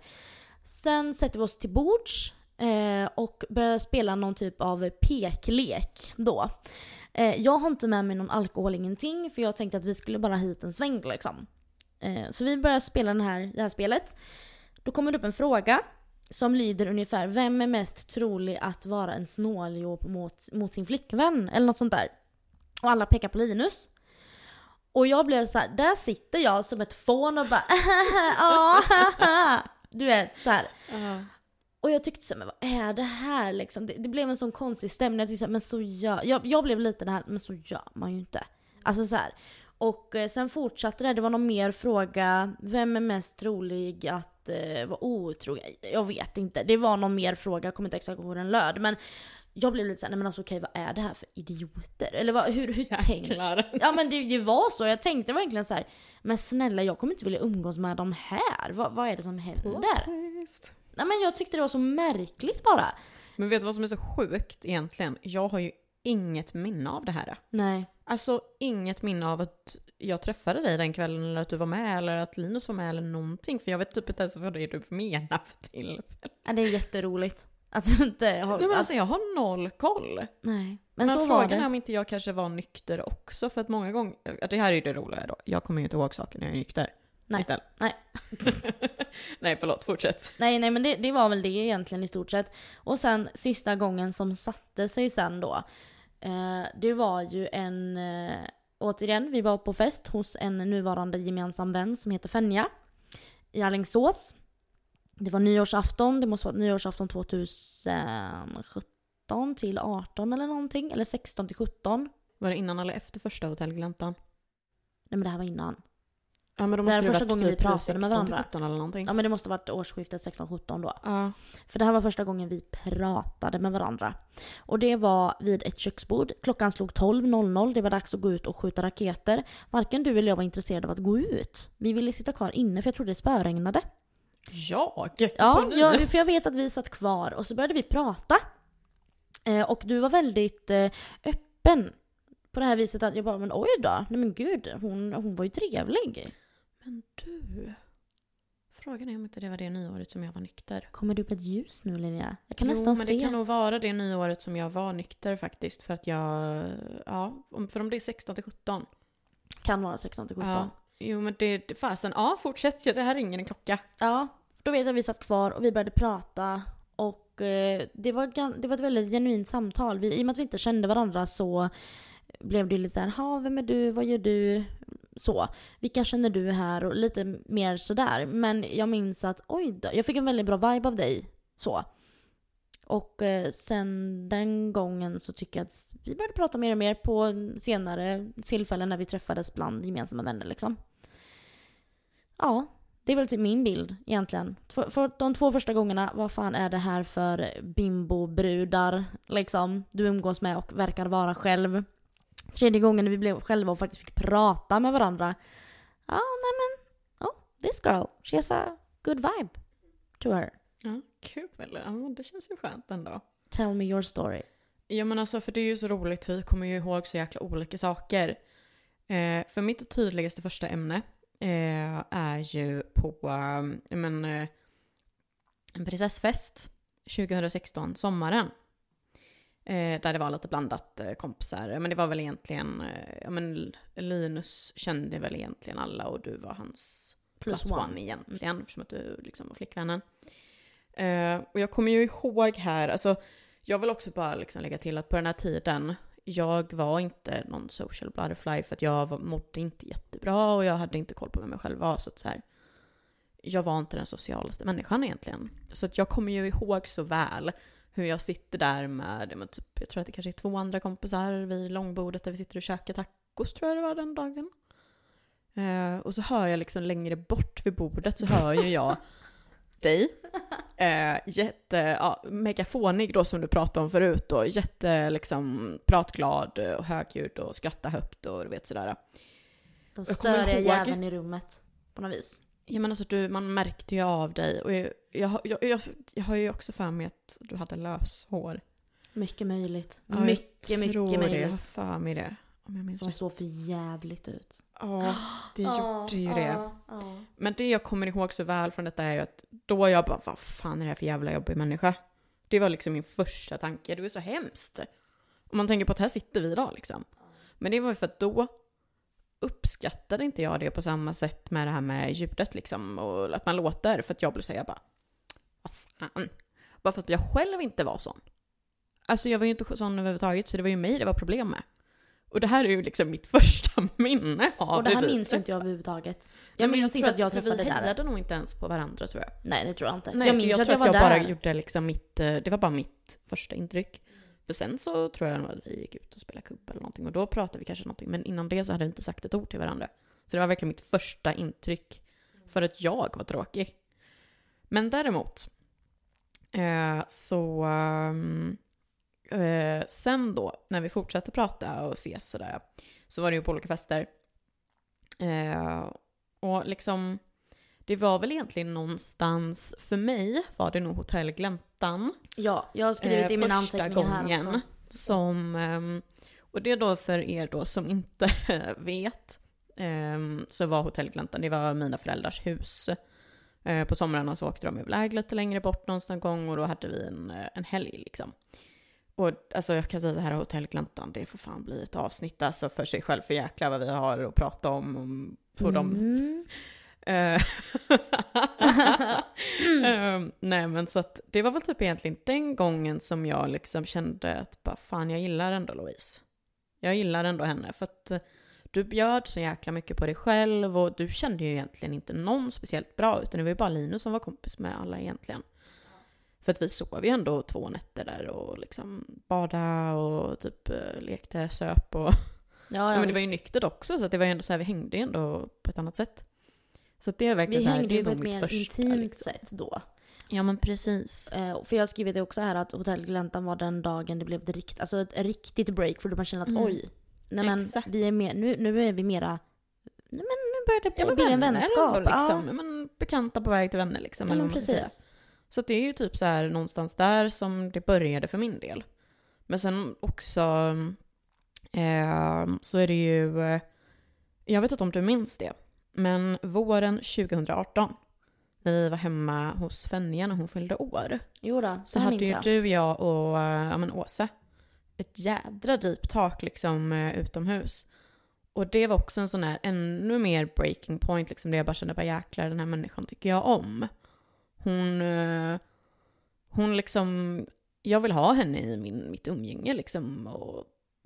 Sen sätter vi oss till bords eh, och började spela någon typ av peklek då. Eh, jag har inte med mig någon alkohol, ingenting, för jag tänkte att vi skulle bara hit en sväng liksom. Eh, så vi börjar spela den här, det här spelet. Då kommer det upp en fråga som lyder ungefär Vem är mest trolig att vara en snåljåp mot, mot sin flickvän? Eller något sånt där. Och alla pekar på Linus. Och jag blev så här, där sitter jag som ett fån och bara ja, Du vet så här. Och jag tyckte så här, men vad är det här liksom? Det, det blev en sån konstig stämning. Jag tyckte så här, men så gör... Jag, jag blev lite det här, men så gör man ju inte. Alltså så här. Och eh, sen fortsatte det, det var någon mer fråga. Vem är mest trolig att eh, vara otrogen? Jag vet inte. Det var någon mer fråga, jag kommer inte exakt ihåg hur den löd. Men jag blev lite såhär, nej men alltså okej vad är det här för idioter? Eller vad, hur, hur tänkte. Ja men det, det var så, jag tänkte verkligen så här. men snälla jag kommer inte vilja umgås med dem här. Vad, vad är det som händer? Twist. Nej men jag tyckte det var så märkligt bara. Men vet du vad som är så sjukt egentligen? Jag har ju inget minne av det här. Nej. Alltså inget minne av att jag träffade dig den kvällen eller att du var med eller att Linus var med eller någonting. För jag vet typ inte ens vad det är du menar för tillfället. Ja, det är jätteroligt. Att du inte har... Nej men alltså jag har noll koll. nej. Men, Men, så var frågan är det. om inte jag kanske var nykter också för att många gånger, det här är ju det roliga då, jag kommer ju inte ihåg saker när jag är nykter. Nej. Istället. Nej. Nej förlåt, fortsätt. Nej, nej men det, det var väl det egentligen i stort sett. Och sen sista gången som satte sig sen då. Eh, det var ju en, eh, återigen, vi var på fest hos en nuvarande gemensam vän som heter Fenja. I Alingsås. Det var nyårsafton, det måste vara nyårsafton 2017 till 18 eller någonting. Eller 16 till 17. Var det innan eller efter första hotellgläntan? Nej men det här var innan. Ja men då Det måste här är det första gången vi typ pratade 16 med varandra. till 17 eller någonting. Ja men det måste ha varit årsskiftet 16-17 då. Ja. För det här var första gången vi pratade med varandra. Och det var vid ett köksbord. Klockan slog 12.00. Det var dags att gå ut och skjuta raketer. Varken du eller jag var intresserade av att gå ut. Vi ville sitta kvar inne för jag trodde det spöregnade. Jag? Ja, jag, för jag vet att vi satt kvar och så började vi prata. Eh, och du var väldigt eh, öppen. På det här viset att jag bara, men oj då, nej men gud, hon, hon var ju trevlig. Men du. Frågan är om inte det var det nyåret som jag var nykter. Kommer det upp ett ljus nu Linnea? Jag kan jo, nästan men se. det kan nog vara det nyåret som jag var nykter faktiskt. För att jag, ja, om- för om det är 16 till 17. Kan vara 16 till 17. Ja. Jo men det, fasen, ja fortsätt, det här ringer en klocka. Ja, då vet jag att vi satt kvar och vi började prata. Och eh, det, var, det var ett väldigt genuint samtal. Vi, I och med att vi inte kände varandra så blev det lite såhär, ha vem är du, vad gör du? Så. Vilka känner du här? Och lite mer sådär. Men jag minns att, oj då, jag fick en väldigt bra vibe av dig. Så. Och eh, sen den gången så tycker jag att vi började prata mer och mer på senare tillfällen när vi träffades bland gemensamma vänner liksom. Ja, det är väl typ min bild egentligen. För, för de två första gångerna, vad fan är det här för bimbo-brudar liksom du umgås med och verkar vara själv. Tredje gången när vi blev själva och faktiskt fick prata med varandra. Ja, nej men, oh, this girl, she has a good vibe to her. Ja, kul. Ja, det känns ju skönt ändå. Tell me your story. Ja men alltså för det är ju så roligt för vi kommer ju ihåg så jäkla olika saker. Eh, för mitt tydligaste första ämne eh, är ju på eh, men, eh, en prinsessfest 2016, sommaren. Eh, där det var lite blandat eh, kompisar. Men det var väl egentligen, eh, ja men Linus kände väl egentligen alla och du var hans Plus plus, one. one. egentligen. Eftersom att du liksom var flickvännen. Eh, och jag kommer ju ihåg här, alltså jag vill också bara liksom lägga till att på den här tiden, jag var inte någon social butterfly för att jag var, mådde inte jättebra och jag hade inte koll på vem jag själv var. Så att så här, jag var inte den socialaste människan egentligen. Så att jag kommer ju ihåg så väl hur jag sitter där med, men typ, jag tror att det kanske är två andra kompisar vid långbordet där vi sitter och käkar tacos tror jag det var den dagen. Eh, och så hör jag liksom längre bort vid bordet så hör ju jag dig. Eh, jätte, ja, megafånig då som du pratade om förut då. Jätte liksom pratglad och högljudd och skratta högt och du vet sådär. Den störiga jäveln i rummet. På något vis. Ja men alltså du, man märkte ju av dig och jag, jag, jag, jag, jag har ju också för mig att du hade löshår. Mycket möjligt. Ja, mycket, tror mycket det, jag har möjligt. för mig det. Om Som såg för jävligt ut. Ja, det gjorde ju det. Men det jag kommer ihåg så väl från detta är ju att då jag bara, vad fan är det här för jävla jobbig människa? Det var liksom min första tanke, det var så hemskt. Om man tänker på att här sitter vi idag liksom. Men det var ju för att då uppskattade inte jag det på samma sätt med det här med ljudet liksom och att man låter. För att jag blev säga bara, vad fan. Bara för att jag själv inte var sån. Alltså jag var ju inte sån överhuvudtaget så det var ju mig det var problem med. Och det här är ju liksom mitt första minne av Och det här vi minns ju inte jag överhuvudtaget. Jag minns inte att jag träffade Vi dig där. hejade nog inte ens på varandra tror jag. Nej det tror jag inte. Nej, jag minns jag att tror jag var att jag bara där. gjorde liksom mitt, eh, det var bara mitt första intryck. För sen så tror jag nog att vi gick ut och spelade kubb eller någonting och då pratade vi kanske någonting. Men innan det så hade vi inte sagt ett ord till varandra. Så det var verkligen mitt första intryck för att jag var tråkig. Men däremot eh, så eh, eh sen då när vi fortsatte prata och ses sådär så var det ju på olika fester. Eh, och liksom det var väl egentligen någonstans, för mig var det nog Hotell Gläntan. Ja, jag har skrivit Eh, i mina anteckningar här gången. också. Som, ehm, och det är då för er då som inte vet, ehm, så var Hotell Gläntan, det var mina föräldrars hus. Eh, På somrarna så åkte de iväg lite längre bort någonstans gång och då hade vi en, eh, en helg liksom. Och alltså jag kan säga så här, Hotell Gläntan, det får fan bli ett avsnitt alltså för sig själv, för jäklar vad vi har att prata om, på de Mm. Eh, Ehm, nej men så att det var väl typ egentligen den gången som jag liksom kände att bara fan jag gillar ändå Louise. Jag gillar ändå henne för att eh, du bjöd så jäkla mycket på dig själv och du kände ju egentligen inte någon speciellt bra utan det var ju bara Linus som var kompis med alla egentligen. För att vi sov ju ändå två nätter där och liksom bada och typ lekte, söp och Ja, Ja, men det var ju nyktert också, så att det var ju ändå så här, vi hängde ju ändå på ett annat sätt. Så det är verkligen Vi så här, hängde det på ett mer första, intimt liksom. sätt då. Ja men precis. Eh, för jag har skrivit det också här att Hotell Gläntan var den dagen det blev ett, rikt, alltså ett riktigt break för då man känner att Mm. oj, nej men Exakt. vi är mer, nu, nu är vi mera, nej men nu börjar det Ja, bli en vänner, vänskap. och Liksom, Ja, men, bekanta på väg till vänner liksom. ja eller precis. Så att det är ju typ så här någonstans där som det började för min del. Men sen också eh, så är det ju, eh, jag vet inte om du minns det, men våren 2018 när vi var hemma hos Fenja när hon fyllde år. Jo då, Så hade ju jag. du, jag och äh, ja, men Åsa ett jädra deep talk liksom äh, utomhus. Och det var också en sån här ännu mer breaking point liksom där jag bara kände bara jäklar den här människan tycker jag om. Hon, äh, hon liksom, jag vill ha henne i min, mitt umgänge liksom. Och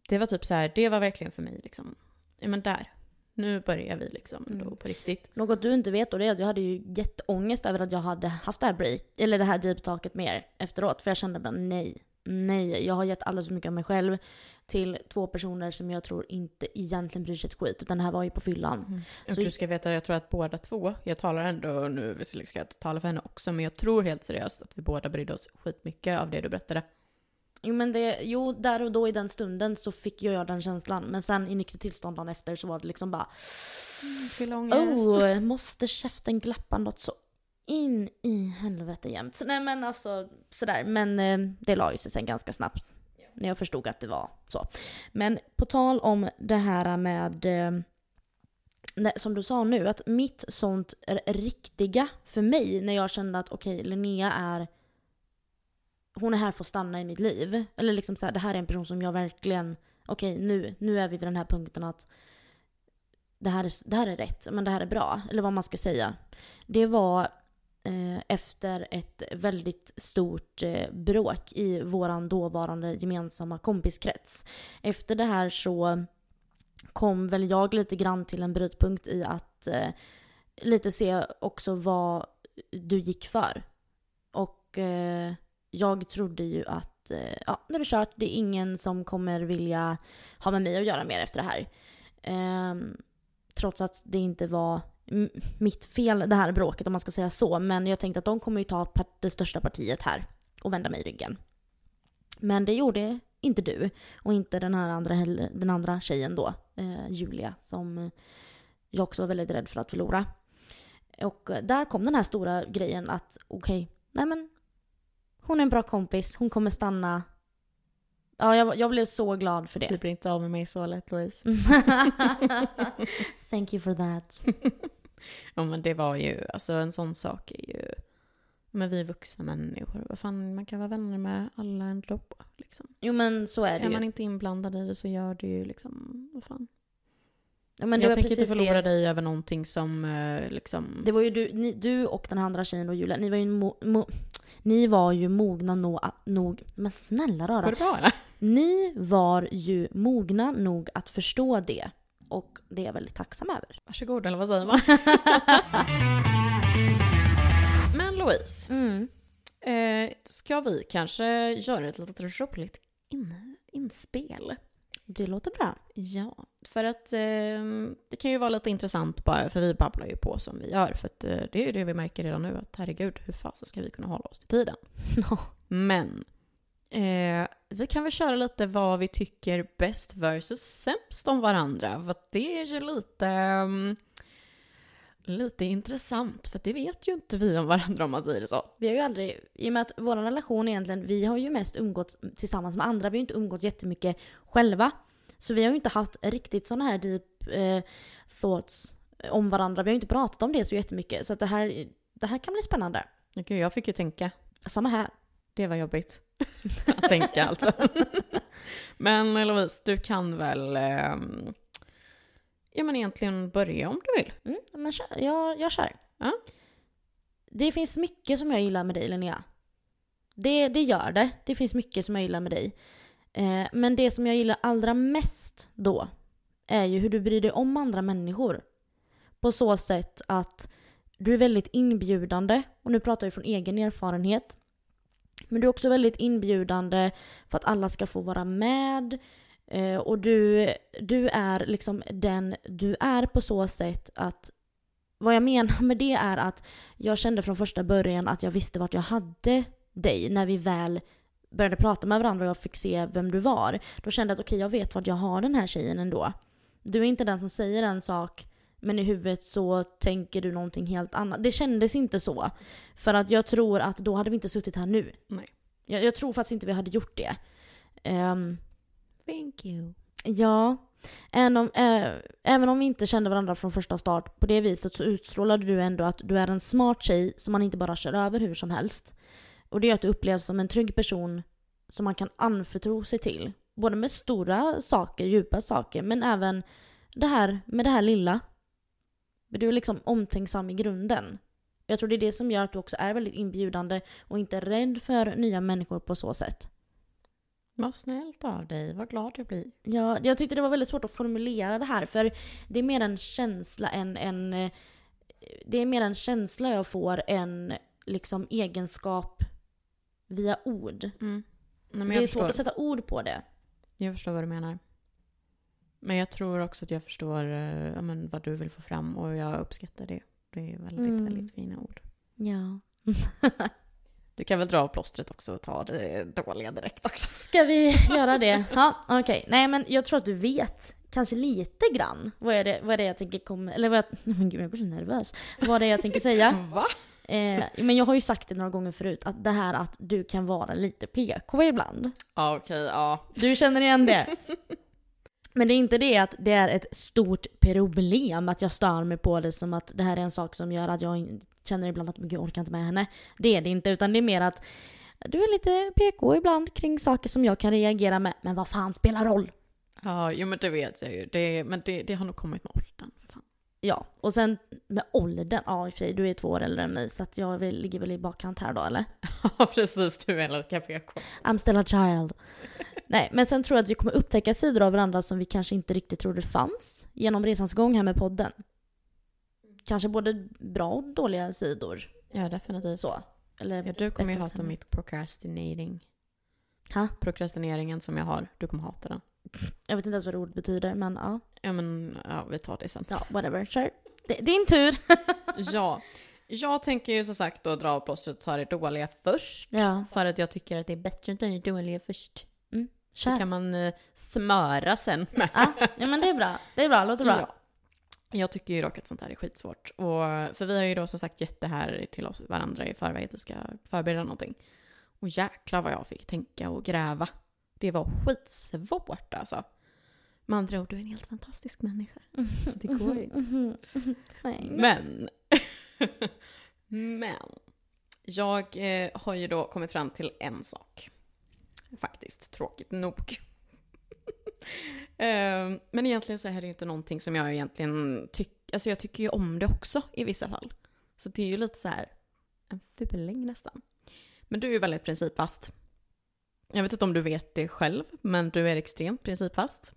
det var typ så här, det var verkligen för mig liksom, ja men där. Nu börjar vi liksom ändå Mm. på riktigt. Något du inte vet då det är att jag hade ju jätteångest över att jag hade haft det här break, eller det här deep talket med er efteråt. För jag kände bara nej, nej. Jag har gett alldeles för mycket av mig själv till två personer som jag tror inte egentligen bryr sig ett skit. Utan det här var ju på fyllan. Och Så- du ska veta, jag tror att båda två, jag talar ändå nu, visserligen ska jag tala för henne också, men jag tror helt seriöst att vi båda brydde oss skitmycket av det du berättade. Jo men det, jo där och då i den stunden så fick jag den känslan. Men sen i nyktert tillstånd dagen efter så var det liksom bara ångest. Oh, måste käften glappa något så in i helvete jämt. Nej men alltså sådär. Men eh, det la ju sig sen ganska snabbt. När jag förstod att det var så. Men på tal om det här med eh, nej, som du sa nu, att mitt sånt riktiga för mig när jag kände att okej, Linnea är hon är här för att stanna i mitt liv. Eller liksom så här, det här är en person som jag verkligen, okej nu, nu är vi vid den här punkten att det här, är, det här är rätt, men det här är bra. Eller vad man ska säga. Det var eh, efter ett väldigt stort eh, bråk i våran dåvarande gemensamma kompiskrets. Efter det här så kom väl jag lite grann till en brytpunkt i att eh, lite se också vad du gick för. Och eh, jag trodde ju att eh, ja, nu är det kört, det är ingen som kommer vilja ha med mig att göra mer efter det här. Ehm, trots att det inte var mitt fel det här bråket om man ska säga så. Men jag tänkte att de kommer ju ta det största partiet här och vända mig ryggen. Men det gjorde inte du och inte den här andra, den andra tjejen då, eh, Julia, som jag också var väldigt rädd för att förlora. Och eh, där kom den här stora grejen att okej, nej men hon är en bra kompis, hon kommer stanna. Ja, jag, jag blev så glad för det. Typ inte av med mig så lätt Louise. Thank you for that. Ja men det var ju, alltså en sån sak är ju, men vi är vuxna människor, vad fan, man kan vara vänner med alla ändå. Liksom. Jo men så är det Är ju. man inte inblandad i det så gör det ju liksom, vad fan. Ja, men jag var tänker inte förlora det. dig över någonting som eh, liksom... Det var ju du, ni, du och den andra tjejen och Julia, ni var ju, mo, mo, ni var ju mogna nog, nog... Men snälla rara. det bra eller? Ni var ju mogna nog att förstå det. Och det är jag väldigt tacksam över. Varsågod eller vad säger man? men Louise, Mm. eh, ska vi kanske göra ett litet roligt in, inspel? Det låter bra. Ja, för att eh, det kan ju vara lite intressant bara, för vi babblar ju på som vi gör. För att eh, det är ju det vi märker redan nu, att herregud, hur fasen ska vi kunna hålla oss till tiden? Men eh, vi kan väl köra lite vad vi tycker bäst versus sämst om varandra. För att det är ju lite... ehm, lite intressant, för det vet ju inte vi om varandra om man säger det så. Vi har ju aldrig, i och med att vår relation egentligen, vi har ju mest umgåtts tillsammans med andra, vi har ju inte umgåtts jättemycket själva. Så vi har ju inte haft riktigt sådana här deep eh, thoughts om varandra, vi har ju inte pratat om det så jättemycket. Så att det, här, det här kan bli spännande. Okej, jag fick ju tänka. Samma här. Det var jobbigt. att tänka alltså. men Louise, du kan väl ehm, ja, men egentligen börja om du vill. Mm, men kör, jag, jag kör. Ja. Det finns mycket som jag gillar med dig Linnea. Det, det gör det. Det finns mycket som jag gillar med dig. Eh, men det som jag gillar allra mest då är ju hur du bryr dig om andra människor. På så sätt att du är väldigt inbjudande, och nu pratar jag från egen erfarenhet. Men du är också väldigt inbjudande för att alla ska få vara med. Eh, och du, du är liksom den du är på så sätt att vad jag menar med det är att jag kände från första början att jag visste vart jag hade dig när vi väl började prata med varandra och jag fick se vem du var. Då kände jag att okej, okay, jag vet vart jag har den här tjejen ändå. Du är inte den som säger en sak men i huvudet så tänker du någonting helt annat. Det kändes inte så. För att jag tror att då hade vi inte suttit här nu. Nej. Jag, jag tror faktiskt inte vi hade gjort det. Um, Thank you. Ja. Även om, äh, även om vi inte kände varandra från första start på det viset så utstrålade du ändå att du är en smart tjej som man inte bara kör över hur som helst. Och det gör att du upplevs som en trygg person som man kan anförtro sig till. Både med stora saker, djupa saker, men även det här med det här lilla. Du är liksom omtänksam i grunden. Jag tror det är det som gör att du också är väldigt inbjudande och inte rädd för nya människor på så sätt. Vad snällt av dig, vad glad jag blir. Ja, jag tyckte det var väldigt svårt att formulera det här för det är mer en känsla än en... Eh, det är mer en känsla jag får än liksom egenskap via ord. Mm. Nej, så det är förstår. svårt att sätta ord på det. Jag förstår vad du menar. Men jag tror också att jag förstår uh, ja, men, vad du vill få fram och jag uppskattar det. Det är väldigt, mm. väldigt fina ord. Ja. Du kan väl dra av plåstret också och ta det dåliga direkt också. Ska vi göra det? Ja, okej. Okay. Nej men jag tror att du vet kanske lite grann vad är det, vad är det jag tänker komma, eller vad jag, men gud jag blir så nervös. Vad det är jag tänker säga. Va? Eh, men jag har ju sagt det några gånger förut, att det här att du kan vara lite PK ibland. Ja okej, okay, ja. Du känner igen det? Men det är inte det att det är ett stort problem att jag stör mig på det som att det här är en sak som gör att jag känner ibland att jag orkar inte med henne. Det är det inte, utan det är mer att du är lite PK ibland kring saker som jag kan reagera med. Men vad fan spelar roll? Ja, jo men det vet jag ju. Det, men det, det har nog kommit med åldern. För fan. Ja, och sen med åldern, ja i och för sig, du är två år äldre än mig så att jag ligger väl i bakkant här då eller? Ja precis, du är lika PK. I'm still a child. Nej, men sen tror jag att vi kommer upptäcka sidor av varandra som vi kanske inte riktigt trodde fanns genom resans gång här med podden kanske både bra och dåliga sidor. Ja, definitivt. Så. Eller ja, du kommer ju hata mitt procrastinating. Ha? Procrastineringen som jag har, du kommer hata den. Jag vet inte ens vad det ordet betyder, men ja. Ja, men ja, vi tar det sen. Ja, whatever. Kör. Din tur. ja. Jag tänker ju som sagt då dra av plåstret och ta det dåliga först. Ja. För att jag tycker att det är bättre att ta det dåliga först. Mm. Så kan man uh, smöra sen med. Ja. ja, men det är bra. Det är bra, låter bra. Ja. Jag tycker ju dock att sånt här är skitsvårt. Och, för vi har ju då som sagt gett det här till oss varandra i förväg att vi ska förbereda någonting. Och jäklar vad jag fick tänka och gräva. Det var skitsvårt alltså. Med andra ord, du är en helt fantastisk människa. Så det går ju. Men. Men. Jag eh, har ju då kommit fram till en sak. Faktiskt, tråkigt nog. Eh, men egentligen så är det ju inte någonting som jag egentligen tycker, alltså jag tycker ju om det också i vissa fall. Så det är ju lite så här en fuling nästan. Men du är ju väldigt principfast. Jag vet inte om du vet det själv, men du är extremt principfast.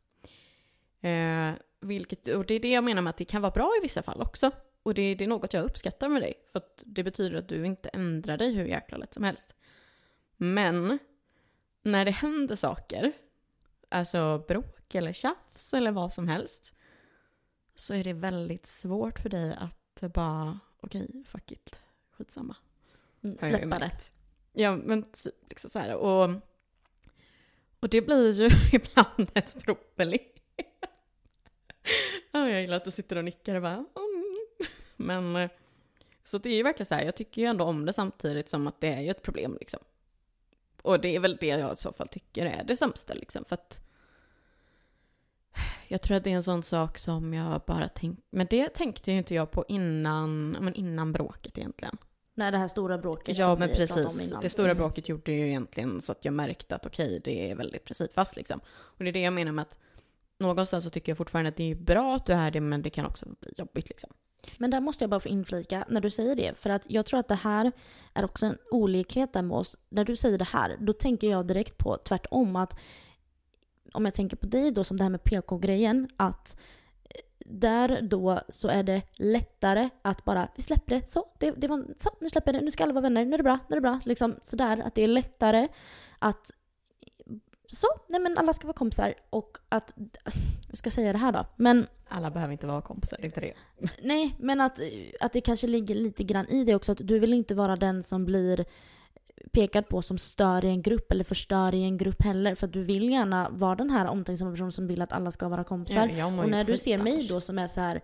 Eh, vilket, och det är det jag menar med att det kan vara bra i vissa fall också. Och det, det är något jag uppskattar med dig, för att det betyder att du inte ändrar dig hur jäkla lätt som helst. Men när det händer saker alltså bråk eller tjafs eller vad som helst, så är det väldigt svårt för dig att bara, okej, okay, fuck it, skitsamma. Mm, släppa det. Ja, men liksom så här, och, och det blir ju ibland ett problem. ja, jag gillar att du sitter och nickar och bara, mm. Men eh, så det är ju verkligen så här, jag tycker ju ändå om det samtidigt som att det är ju ett problem liksom. Och det är väl det jag i så fall tycker är det sämsta liksom. För att jag tror att det är en sån sak som jag bara tänkte, men det tänkte ju inte jag på innan, men innan bråket egentligen. Nej, det här stora bråket Ja, men precis. Det stora Mm. bråket gjorde ju egentligen så att jag märkte att okej, det är väldigt principfast liksom. Och det är det jag menar med att någonstans så tycker jag fortfarande att det är bra att du är det, men det kan också bli jobbigt liksom. Men där måste jag bara få inflika när du säger det. För att jag tror att det här är också en olikhet där med oss. När du säger det här, då tänker jag direkt på tvärtom. Att om jag tänker på dig då som det här med PK-grejen. Att eh, där då så är det lättare att bara, vi släpper det, så, det, det var, så, nu släpper jag det, nu ska alla vara vänner, nu är det bra, nu är det bra. Liksom sådär, att det är lättare att så, nej men alla ska vara kompisar och att, hur ska jag säga det här då? Men Alla behöver inte vara kompisar, inte det. Nej, men att, att det kanske ligger lite grann i det också. Att du vill inte vara den som blir pekad på som stör i en grupp eller förstör i en grupp heller. För att du vill gärna vara den här omtänksamma personen som vill att alla ska vara kompisar. mår och när du ser mig då som är så här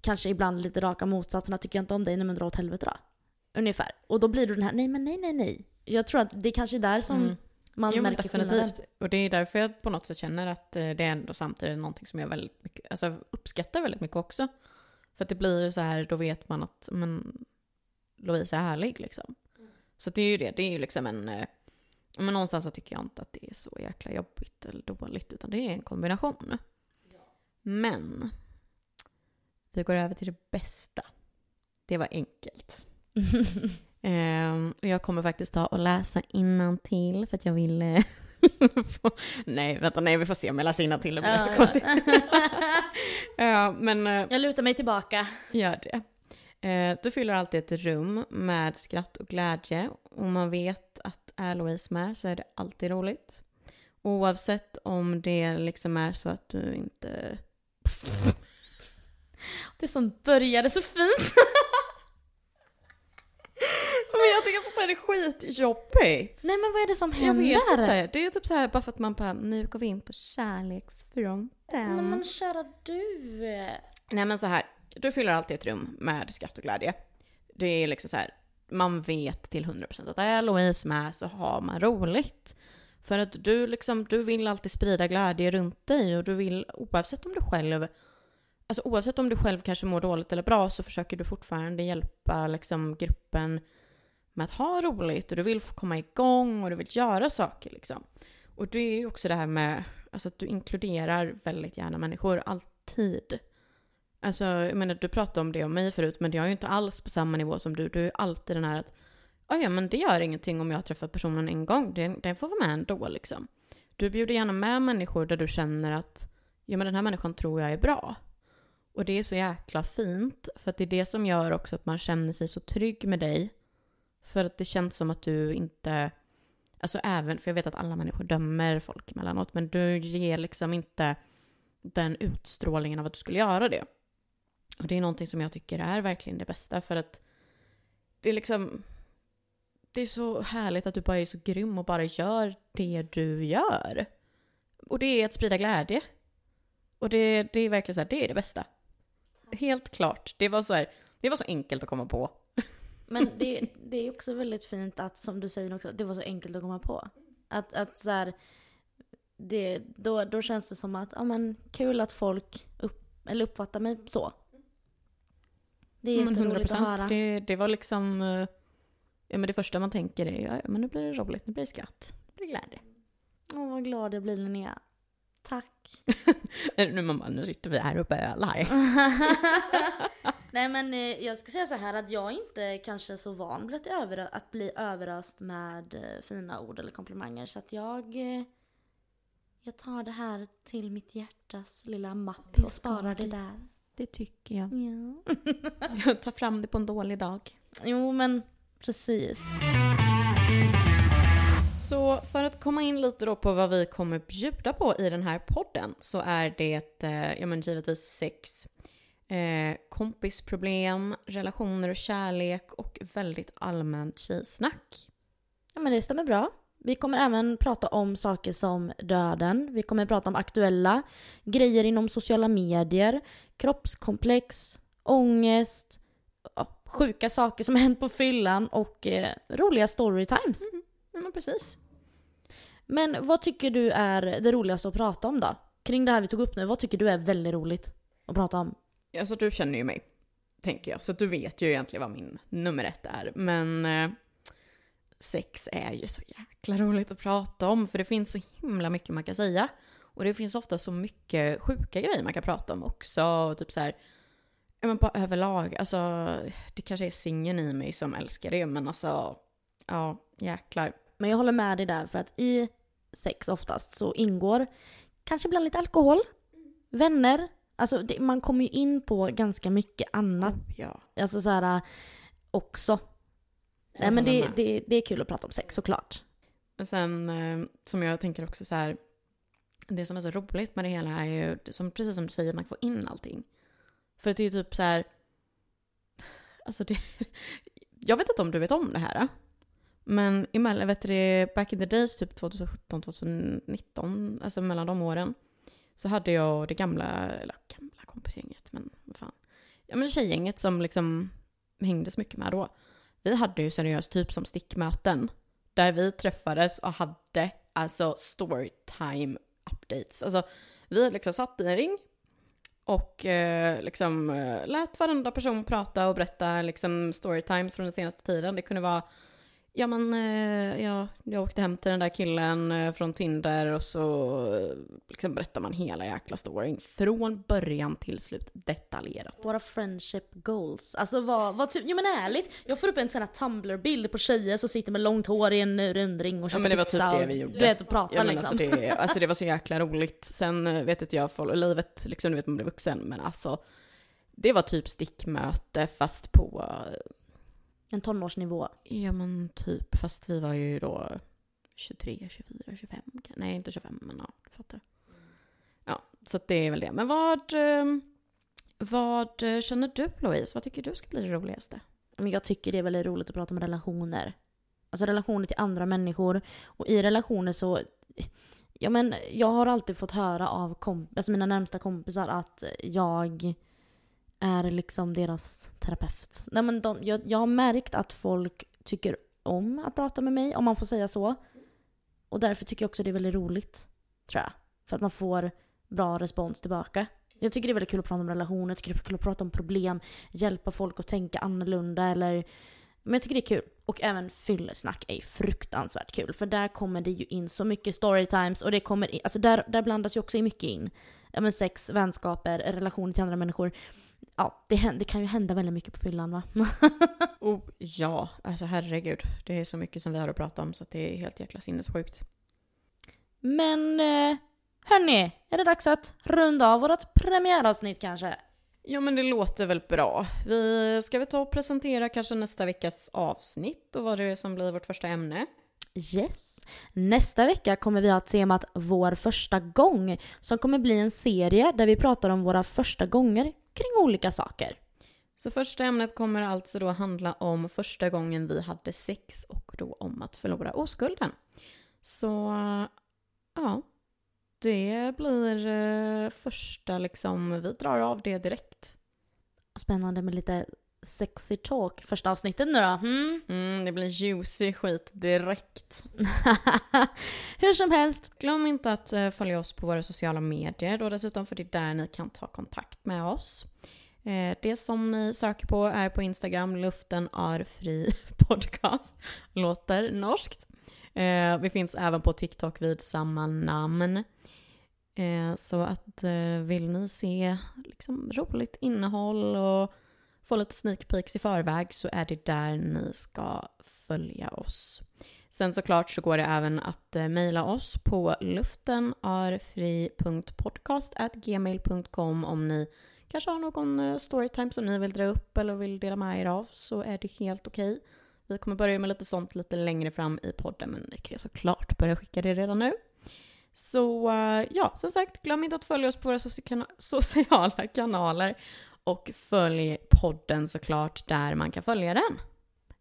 kanske ibland lite raka motsatserna, tycker jag inte om dig, nej men dra åt helvete då. Ungefär. Och då blir du den här, nej men nej nej nej. Jag tror att det är kanske är där som Mm. Man jo, märker skillnaden. definitivt. Och det är därför jag på något sätt känner att eh, det är ändå samtidigt någonting som jag väldigt mycket, alltså uppskattar väldigt mycket också. För att det blir ju så här, då vet man att men, Louise är härlig liksom. Så det är ju det, det är ju liksom en, eh, men någonstans så tycker jag inte att det är så jäkla jobbigt eller dåligt, utan det är en kombination. Men, vi går över till det bästa. Det var enkelt. Ehm, och jag kommer faktiskt ta och läsa till för att jag vill eh, få... Nej, vänta, nej, vi får se om jag läser innantill. Det blir jättekonstigt. ja. Men eh, jag lutar mig tillbaka. gör det. Eh, du fyller alltid ett rum med skratt och glädje. Och man vet att är Louise med så är det alltid roligt. Oavsett om det liksom är så att du inte... Det som började så fint. Jag tycker sånt här är skitjobbigt. Nej men vad är det som Jag händer? vet inte. Det är typ så här bara för att man bara, nu går vi in på kärleksfronten. Nej men kära du. Nej men så här, du fyller alltid ett rum med skratt och glädje. Det är liksom så här, man vet till 100% att är Louise med så har man roligt. För att du liksom, du vill alltid sprida glädje runt dig och du vill, oavsett om du själv, alltså oavsett om du själv kanske mår dåligt eller bra så försöker du fortfarande hjälpa liksom gruppen med att ha roligt och du vill få komma igång och du vill göra saker liksom. Och det är ju också det här med, alltså att du inkluderar väldigt gärna människor, alltid. Alltså, jag menar, du pratade om det om mig förut, men jag är ju inte alls på samma nivå som du. Du är alltid den här att, "Ja, ja men det gör ingenting om jag har träffat personen en gång, den, den får vara med ändå liksom. Du bjuder gärna med människor där du känner att, ja men den här människan tror jag är bra. Och det är så jäkla fint, för att det är det som gör också att man känner sig så trygg med dig. För att det känns som att du inte, alltså även, för jag vet att alla människor dömer folk emellanåt, men du ger liksom inte den utstrålningen av att du skulle göra det. Och det är någonting som jag tycker är verkligen det bästa för att det är liksom det är så härligt att du bara är så grym och bara gör det du gör. Och det är att sprida glädje. Och det, det är verkligen så här, det är det bästa. Helt klart. Det var så här, det var så enkelt att komma på. Men det, det är också väldigt fint att, som du säger också, det var så enkelt att komma på. Att, att så här, det, då, då känns det som att, ja men kul att folk upp, eller uppfattar mig så. Det är jätteroligt att höra. Det, det var liksom, eh, ja men det första man tänker är, ja men nu blir det roligt, nu blir det skratt, nu blir det glädje. Åh vad glad jag blir Linnea. Tack. nu, man bara, nu sitter vi här och bölar. Nej men eh, jag ska säga så här att jag är inte kanske så van vid att, över, att bli överöst med eh, fina ord eller komplimanger. Så att jag, eh, jag tar det här till mitt hjärtas lilla mapp och sparar det där. Det tycker jag. Ja. Jag tar fram det på en dålig dag. Jo men precis. Så för att komma in lite då på vad vi kommer bjuda på i den här podden så är det, eh, ja men givetvis sex, eh, kompisproblem, relationer och kärlek och väldigt allmänt tjejsnack. Ja men det stämmer bra. Vi kommer även prata om saker som döden. Vi kommer prata om aktuella grejer inom sociala medier, kroppskomplex ångest, sjuka saker som hänt på fyllan och eh, roliga storytimes. Ja, men precis. Men vad tycker du är det roligaste att prata om då? Kring det här vi tog upp nu, vad tycker du är väldigt roligt att prata om? Alltså du känner ju mig, tänker jag, så du vet ju egentligen vad min nummer ett är. Men eh, sex är ju så jäkla roligt att prata om, för det finns så himla mycket man kan säga. Och det finns ofta så mycket sjuka grejer man kan prata om också, och typ så här, ja men på överlag, alltså det kanske är singeln i mig som älskar det, men alltså, ja, jäklar. Men jag håller med dig där för att i sex oftast så ingår kanske ibland lite alkohol, vänner, alltså det, man kommer ju in på ganska mycket annat, Ja. alltså så här också. Nej men det, det, det är kul att prata om sex såklart. Men sen eh, som jag tänker också så här, det som är så roligt med det hela är ju, som, precis som du säger, man får in allting. För det är ju typ så här, alltså det, jag vet inte om du vet om det här. Men emellan, vet du, back in the days, typ 2017, 2019, alltså mellan de åren, så hade jag det gamla, eller gamla kompisgänget, men vad fan. Ja men tjejgänget som liksom hängdes mycket med då. Vi hade ju seriöst typ som stickmöten där vi träffades och hade alltså storytime updates. Alltså vi liksom satt i en ring och eh, liksom eh, lät varenda person prata och berätta liksom storytimes från den senaste tiden. Det kunde vara Ja men eh, ja, jag åkte hem till den där killen eh, från Tinder och så eh, liksom berättar man hela jäkla storyn. Från början till slut detaljerat. Våra friendship goals. Alltså vad, vad typ, jo men ärligt. Jag får upp en sån här Tumblr-bild på tjejer som sitter med långt hår i en rundring och Ja käkar men det var typ det vi gjorde. Du vet, och pratar Ja, liksom. alltså, det, alltså det var så jäkla roligt. Sen vet inte jag, för livet, liksom du vet man blir vuxen, men alltså det var typ stickmöte fast på, En tonårsnivå. ja men typ, fast vi var ju då 23, 24, 25, kan- nej inte 25 men ja, du fattar. Ja, så det är väl det. Men vad, eh, vad känner du Louise? Vad tycker du ska bli det roligaste? Men jag tycker det är väldigt roligt att prata om relationer. Alltså relationer till andra människor. Och i relationer så... Ja men jag har alltid fått höra av komp- alltså mina närmsta kompisar att jag är liksom deras terapeut. Nej men de, jag, jag har märkt att folk tycker om att prata med mig, om man får säga så. Och därför tycker jag också det är väldigt roligt, tror jag. För att man får bra respons tillbaka. Jag tycker det är väldigt kul att prata om relationer, jag tycker det är kul att prata om problem, hjälpa folk att tänka annorlunda eller... Men jag tycker det är kul. Och även fyllesnack är fruktansvärt kul. För där kommer det ju in så mycket storytimes och det kommer in, alltså där, där blandas ju också mycket in. Ja men sex, vänskaper, relationer till andra människor. Ja, det, det kan ju hända väldigt mycket på fyllan va? Oh ja, alltså herregud. Det är så mycket som vi har att prata om så att det är helt jäkla sinnessjukt. Men eh, hörni, är det dags att runda av vårt premiäravsnitt kanske? Ja men det låter väl bra. Vi ska vi ta och presentera kanske nästa veckas avsnitt och vad det är som blir vårt första ämne. Yes. Nästa vecka kommer vi ha temat Vår första gång som kommer bli en serie där vi pratar om våra första gånger kring olika saker. Så första ämnet kommer alltså då handla om första gången vi hade sex och då om att förlora oskulden. Så ja, det blir eh, första liksom, vi drar av det direkt. Spännande med lite sexy talk första avsnittet nu då. Mm. Mm, det blir juicy skit direkt. Hur som helst, Glöm inte att eh, följa oss på våra sociala medier då dessutom för det är där ni kan ta kontakt med oss. Eh, Det som ni söker på är på Instagram, luften är fri podcast. Låter norskt. Eh, Vi finns även på TikTok vid samma namn. Så att vill ni se liksom roligt innehåll och få lite sneak peeks i förväg så är det där ni ska följa oss. Sen såklart så går det även att eh, mejla oss på luftenarfri.podcast.gmail.com om ni kanske har någon eh, storytime som ni vill dra upp eller vill dela med er av så är det helt okej. Vi kommer börja med lite sånt lite längre fram i podden men ni kan ju såklart börja skicka det redan nu. Så eh, ja, som sagt, glöm inte att följa oss på våra sociala kanaler och följ podden såklart där man kan följa den.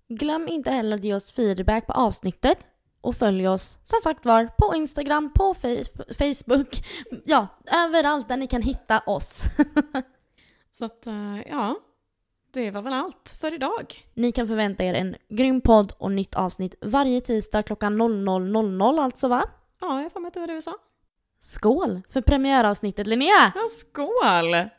glöm inte heller att ge oss feedback på avsnittet och följ oss som sagt var på Instagram, på Face- Facebook, ja, överallt där ni kan hitta oss. Så att, eh, ja, det var väl allt för idag. Ni kan förvänta er en grym podd och nytt avsnitt varje tisdag klockan 00.00 alltså va? Ja, jag får med att det var det vi sa. Skål för premiäravsnittet Linnea! Ja, skål!